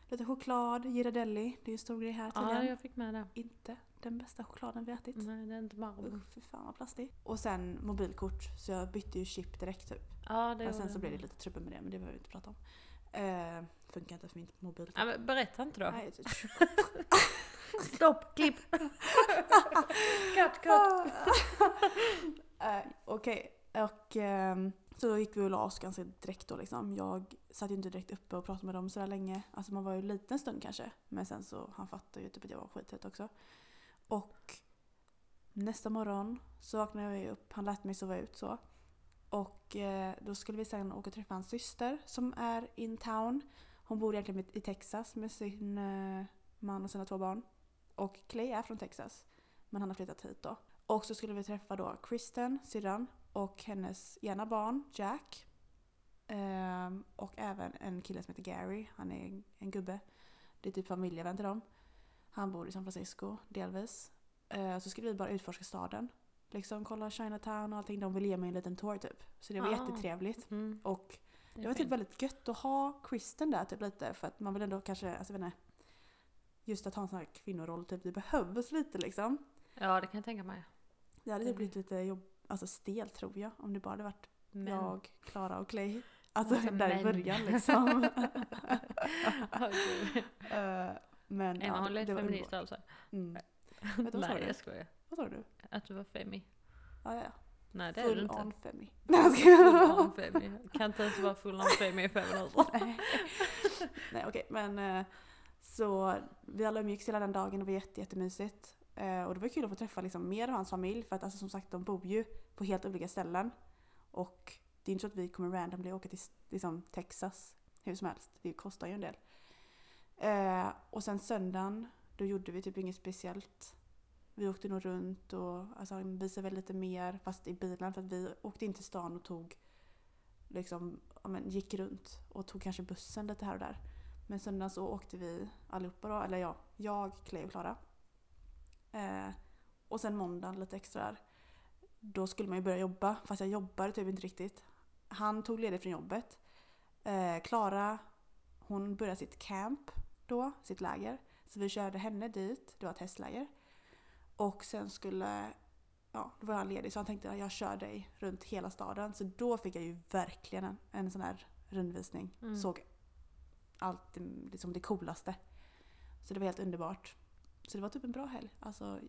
Lite choklad, Ghirardelli. Det är ju en stor grej här Ja tydligen. jag fick med det. Inte den bästa chokladen vi ätit. Nej det är inte Marabou. Usch, fy fan vad plastig. Och sen mobilkort. Så jag bytte ju chip direkt typ. Ja det Men sen så blev det lite trubbel med det men det behöver vi inte prata om. Eh, funkar inte för min mobilkort. Ja, men berätta inte då. Nej, Stopp, klipp! cut, cut! Eh, Okej, och eh, så då gick vi och la oss ganska direkt då liksom. Jag satt ju inte direkt uppe och pratade med dem sådär länge. Alltså man var ju en liten stund kanske. Men sen så, han fattade ju typ att jag var skittrött också. Och nästa morgon så vaknade jag upp, han lät mig sova ut så. Och eh, då skulle vi sen åka och träffa hans syster som är in town. Hon bor egentligen i Texas med sin eh, man och sina två barn. Och Clay är från Texas. Men han har flyttat hit då. Och så skulle vi träffa då Kristen, syrran, och hennes ena barn, Jack. Ehm, och även en kille som heter Gary, han är en, gubbe. Det är typ familjevän till dem. Han bor i San Francisco, delvis. Ehm, så skulle vi bara utforska staden. Liksom kolla Chinatown och allting. De ville ge mig en liten tour typ. Så det var Ah. jättetrevligt. Mm, Och det det var typ fint. väldigt gött att ha Kristen där typ lite för att man vill ändå kanske, alltså jag vet inte, just att ha en sån här kvinnoroll typ, det behövs lite liksom. Ja det kan jag tänka mig. Det hade typ Mm. blivit lite jobb, alltså stelt tror jag om det bara hade varit Men... jag, Klara och Clay. Alltså Alltså, där i men. början liksom. Åh, gud. Eh, men Är ja, hon var feminist alltså? Mm. Vet du vad Nej du? jag skojar. Vad sa du? Att du var femi. Ja, ja. Nej det är du Full inte. on femi. Full on femi. Kan inte ens vara full on femi i fem minuter. Nej, Nej okej men eh, så vi alla umgicks hela den dagen, det var jätte, jättemysigt. Eh, och det var kul att få träffa liksom mer av hans familj för att alltså, som sagt de bor ju på helt olika ställen. Och det är inte så att vi kommer randomly åka till liksom, Texas hur som helst. Det kostar ju en del. Eh, och sen söndagen, då gjorde vi typ inget speciellt. Vi åkte nog runt och alltså, visade väl lite mer fast i bilen för att vi åkte in till stan och tog liksom, ja, men, gick runt och tog kanske bussen lite här och där. Men söndagen så åkte vi allihopa då, eller ja, jag, Clay och Klara. Eh, och sen måndagen lite extra där. Då skulle man ju börja jobba, fast jag jobbade typ inte riktigt. Han tog ledigt från jobbet. Eh, Klara, hon började sitt camp då, sitt läger. Så vi körde henne dit, det var ett hästläger. Och sen skulle, ja, då var han ledig så han tänkte att jag kör dig runt hela staden. Så då fick jag ju verkligen en, en sån här rundvisning. Mm. Såg allt liksom det coolaste. Så det var helt underbart. Så det var typ en bra helg. Alltså,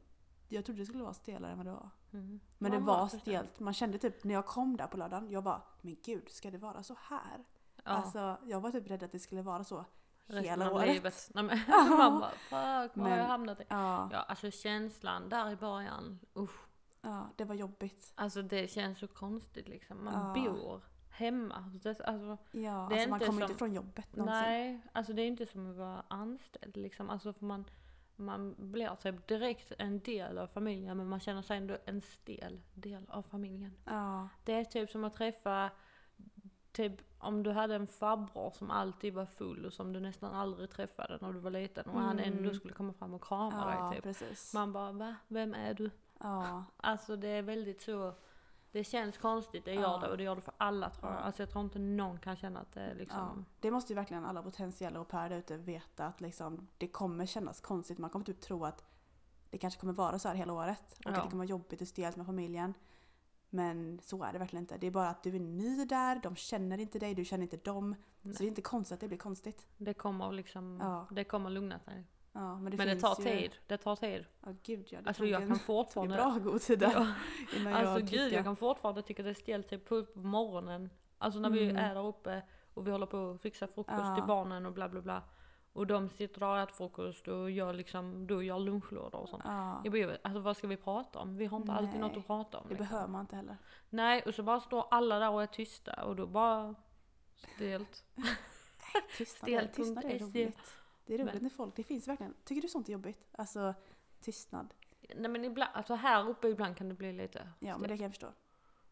jag trodde det skulle vara stelare än vad det var. Mm. Men Ja, det var stelt. Man kände typ när jag kom där på lördagen, jag bara men gud ska det vara så här? Ja, Alltså jag var typ rädd att det skulle vara så hela året. livet. Nej, men, man bara fuck vad har jag hamnat i? Ja. Ja alltså känslan där i början. Usch. Ja, det var jobbigt. Alltså det känns så konstigt liksom. Man Ja. bor hemma. Det, alltså, Ja, alltså man kommer som- inte från jobbet någonsin. nej, alltså det är inte som att vara anställd liksom. Alltså för man, man blir typ direkt en del av familjen men man känner sig ändå en stel del av familjen. Ja, Det är typ som att träffa, typ om du hade en farbror som alltid var full och som du nästan aldrig träffade när du var liten och han Mm. ändå skulle komma fram och krama ja dig typ. precis. Man bara va? Vem är du? Ja, Alltså det är väldigt så, det känns konstigt, det gör Ja. det och det gör det för alla tror jag. Ja. Alltså jag tror inte någon kan känna att det liksom, ja. Det måste ju verkligen alla potentiella au pair där ute veta att liksom, det kommer kännas konstigt. Man kommer typ tro att det kanske kommer vara så här hela året. Och Ja. att det kommer vara jobbigt och stelt med familjen. Men så är det verkligen inte. Det är bara att du är ny där, de känner inte dig, du känner inte dem. Nej. Så det är inte konstigt att det blir konstigt. det kommer liksom, Ja. det kommer lugna sig. Ja, men det, Men det tar ju, tid, det tar tid. Ja, gud ja. Det Alltså jag kan fortfarande... bra god tid Ja. innan Alltså jag gud, jag kan fortfarande tycka det är stelt typ på morgonen. Alltså när vi Mm. är där uppe och vi håller på att fixa frukost Ja. till barnen och bla bla bla. Och de sitter och äter frukost och jag liksom, då gör lunchlådor och sånt. Ja, Jag bara, alltså vad ska vi prata om? Vi har inte alltid Nej, något att prata om. det liksom. behöver man inte heller. Nej, och så bara står alla där och är tysta och då bara stelt. Tystnad, är- Stel.se. tystnad är roligt. Det är roligt Men- när folk, det finns verkligen, tycker du sånt är jobbigt? Alltså tystnad. Nej men ibland, alltså här uppe ibland kan det bli lite Ja men det kan jag förstå.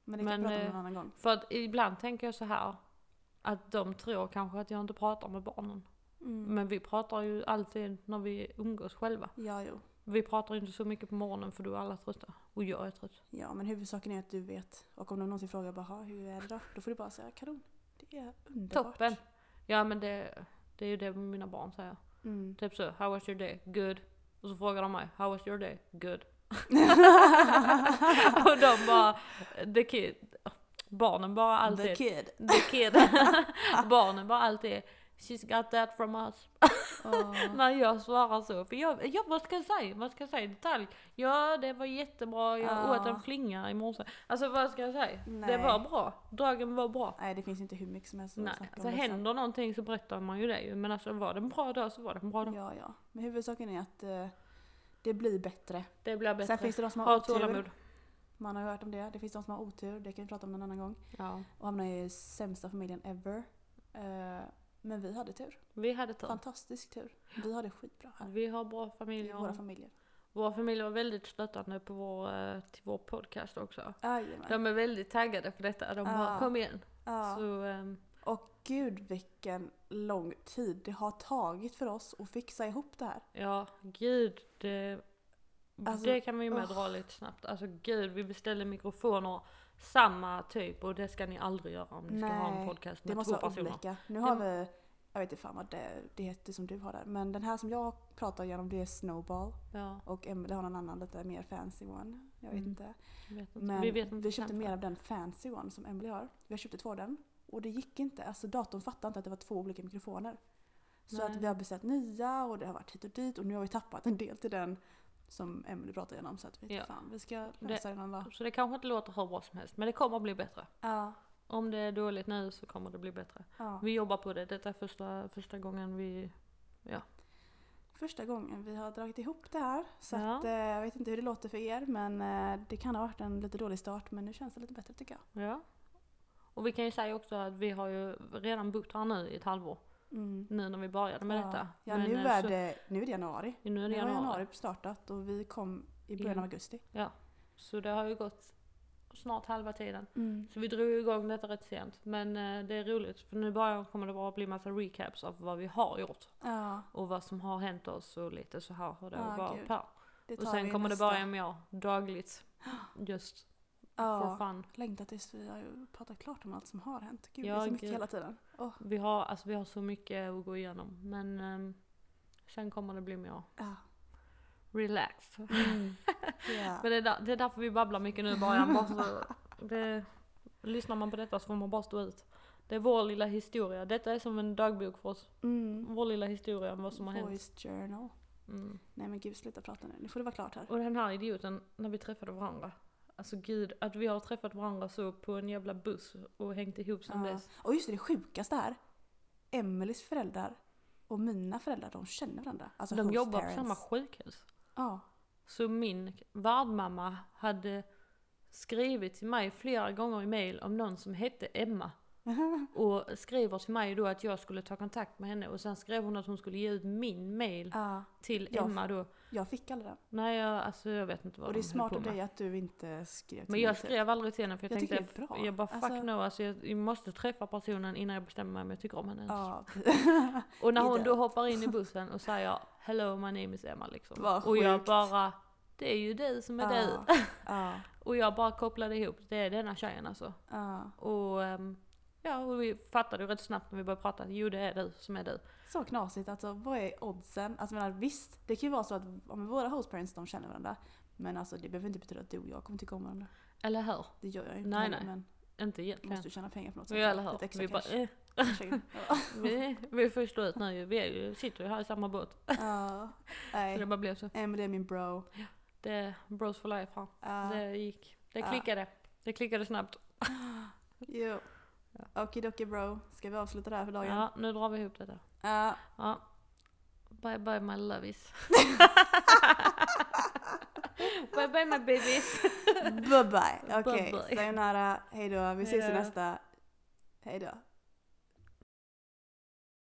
Men det kan Men, prata om eh, någon annan gång. För att ibland tänker jag så här att de tror kanske att jag inte pratar med barnen. Mm. Men vi pratar ju alltid när vi umgås själva. Ja jo. Vi pratar inte så mycket på morgonen för då är alla trötta. Och jag är trött. Ja men huvudsaken är att du vet. Och om de någonsin frågar bara "Ha, hur är det då? Då får du bara säga kanon. Det är underbart. Toppen! Ja men det, det är ju det mina barn säger. Mm. Typ så, how was your day? Good. Och så frågar de mig, how was your day? Good. och de bara, the kid. Barnen bara The alltid, kid. the kid. Barnen bara alltid, she's got that from us. Åh. När jag svarar så. För jag, jag vad ska jag säga? Vad ska jag säga i detalj? Ja, det var jättebra. Jag Ja. åt en flinga i morse. Alltså vad ska jag säga? Det Nej. var bra. Dagen var bra. Nej det finns inte hur mycket som helst att Nej, snacka alltså om. liksom. händer någonting så berättar man ju det. Men alltså var det en bra dag så var det en bra dag. Ja ja. Men huvudsaken är att eh, det blir bättre. Det blir bättre. Sen finns det de som har ha otur. tålamod. Man har ju hört om det. Det finns de som har otur. Det kan vi prata om någon annan gång. Ja. Och hamnar i sämsta familjen ever. Eh, men vi hade tur. Vi hade tur. Fantastisk tur. Vi hade skitbra här. Vi har bra I familjer. våra familjer. Vår familj var väldigt stöttande på vår, eh, till vår podcast också. Jajamän. De är väldigt taggade för detta. De Ja. bara kom igen. Ja. Så, ehm, Och gud vilken lång tid det har tagit för oss att fixa ihop det här. Ja, gud. Det, Alltså, det kan vi ju med åh. dra lite snabbt. Alltså gud, vi beställde mikrofoner samma typ och det ska ni aldrig göra om ni ska ha en podcast Det med måste två personer. olika. Nu har vi, jag vet inte fan vad det, det heter som du har där. Men den här som jag pratar igenom det är Snowball. Ja, Och Emelie har någon annan lite mer fancy one. Jag vet Mm. inte. jag vet inte. Men vi vet inte vi köpte mer av den fancy one som Emily har. Vi har köpt två av den. Och det gick inte. Alltså datorn fattade inte att det var två olika mikrofoner. Så Nej. att vi har beställt nya och det har varit hit och dit. Och nu har vi tappat en del till den som Emily pratar igenom. Så att vi, Ja. fan, vi ska lösa den andra. Så det kanske inte låter hur bra som helst, men det kommer att bli bättre. Ja. Om det är dåligt nu så kommer det bli bättre. ja. Vi jobbar på det. Detta är första, första gången vi... Första gången vi har dragit ihop det här. Så Ja. att, eh, jag vet inte hur det låter för er. Men eh, det kan ha varit en lite dålig start. Men nu känns det lite bättre tycker jag. Ja. Och vi kan ju säga också att vi har ju redan bott här nu i ett halvår. Mm. Nu när vi började med ja. detta. Ja, Men, nu eh, är, så- det, nu är det januari. Nu är det Nu har januari. januari startat och vi kom i början av augusti. Så det har ju gått snart halva tiden. Mm. Så vi drog igång detta rätt sent. Men eh, det är roligt för nu börjar kommer det bara bli massa recaps av vad vi har gjort. Ja, Och vad som har hänt oss och lite så här hur det Ja, var det Och sen kommer nästa. det börja mer dagligt. Just for Ja, fun. längtat tills vi har pratat klart om allt som har hänt. Gud, det Ja, är så mycket gud. hela tiden. Åh, Vi har, alltså, vi har så mycket att gå igenom. Men ehm, sen kommer det bli mer ja. relax. Mm. Ja. Men det är, där, det är därför vi babblar mycket nu. Bara så, det, lyssnar man på detta så får man bara stå ut. Det är vår lilla historia. Detta är som en dagbok för oss. Mm. Vår lilla historia om vad som har hänt. Voice journal. Mm. Nej men gud, sluta prata nu. Nu får det vara klart här. Och den här idioten, när vi träffade varandra. Alltså gud, att vi har träffat varandra så på en jävla buss och hängt ihop sen Ja. dess. Och just det, det sjukaste här. Emelies föräldrar och mina föräldrar, de känner varandra. Alltså De jobbar på parents. samma sjukhus. Ja. Så min värdmamma hade skrivit till mig flera gånger i mail om någon som hette Emma. Och skriver till mig då att jag skulle ta kontakt med henne och sen skrev hon att hon skulle ge ut min mail Ja, till. Emma då. jag fick aldrig den. Nej jag, alltså jag vet inte vad Och det är de höll smart på av med. dig att du inte skrev till Men mig, jag typ. skrev aldrig till henne för jag, Jag tycker tänkte, det är bra. jag bara fuck Alltså- no, alltså jag, jag måste träffa personen innan jag bestämmer mig om jag tycker om henne ens. Ja, Och när hon då hoppar in i bussen och säger Hello my name is Emma liksom. Vad och jag sjukt. bara Det är ju du som är du. ja, ja, Och jag bara kopplade ihop, det är denna tjejen alltså. ja. Och ehm, ja, och vi fattade ju rätt snabbt när vi började prata, jo det är du som är du. Så knasigt, alltså vad är oddsen? Alltså menar, visst, det kan ju vara så att om våra host parents de känner varandra. Men alltså det behöver inte betyda att du och jag kommer tycka om varandra. Eller hur? Det gör jag ju inte Nej, heller, nej. men Inte du egentligen. måste ju tjäna pengar på något Ja, sätt. eller Lite hur? extra Vi, bara, cash. eh, Ja. vi, vi får stå ut nu vi är ju, sitter ju här i samma båt. Ja, Så det nej. bara blev så. Nej men det är min bro. Det är bros for life här. Ja, Det gick, det Ja. klickade. Det klickade snabbt. jo. Okidoki bro. Ska vi avsluta det här för dagen? Ja, nu drar vi ihop detta. Ja. Ja. Bye bye my lovies. bye bye my babies. Bye bye. Okej, bye. sayonara. Hejdå. Vi ses i nästa. Hejdå.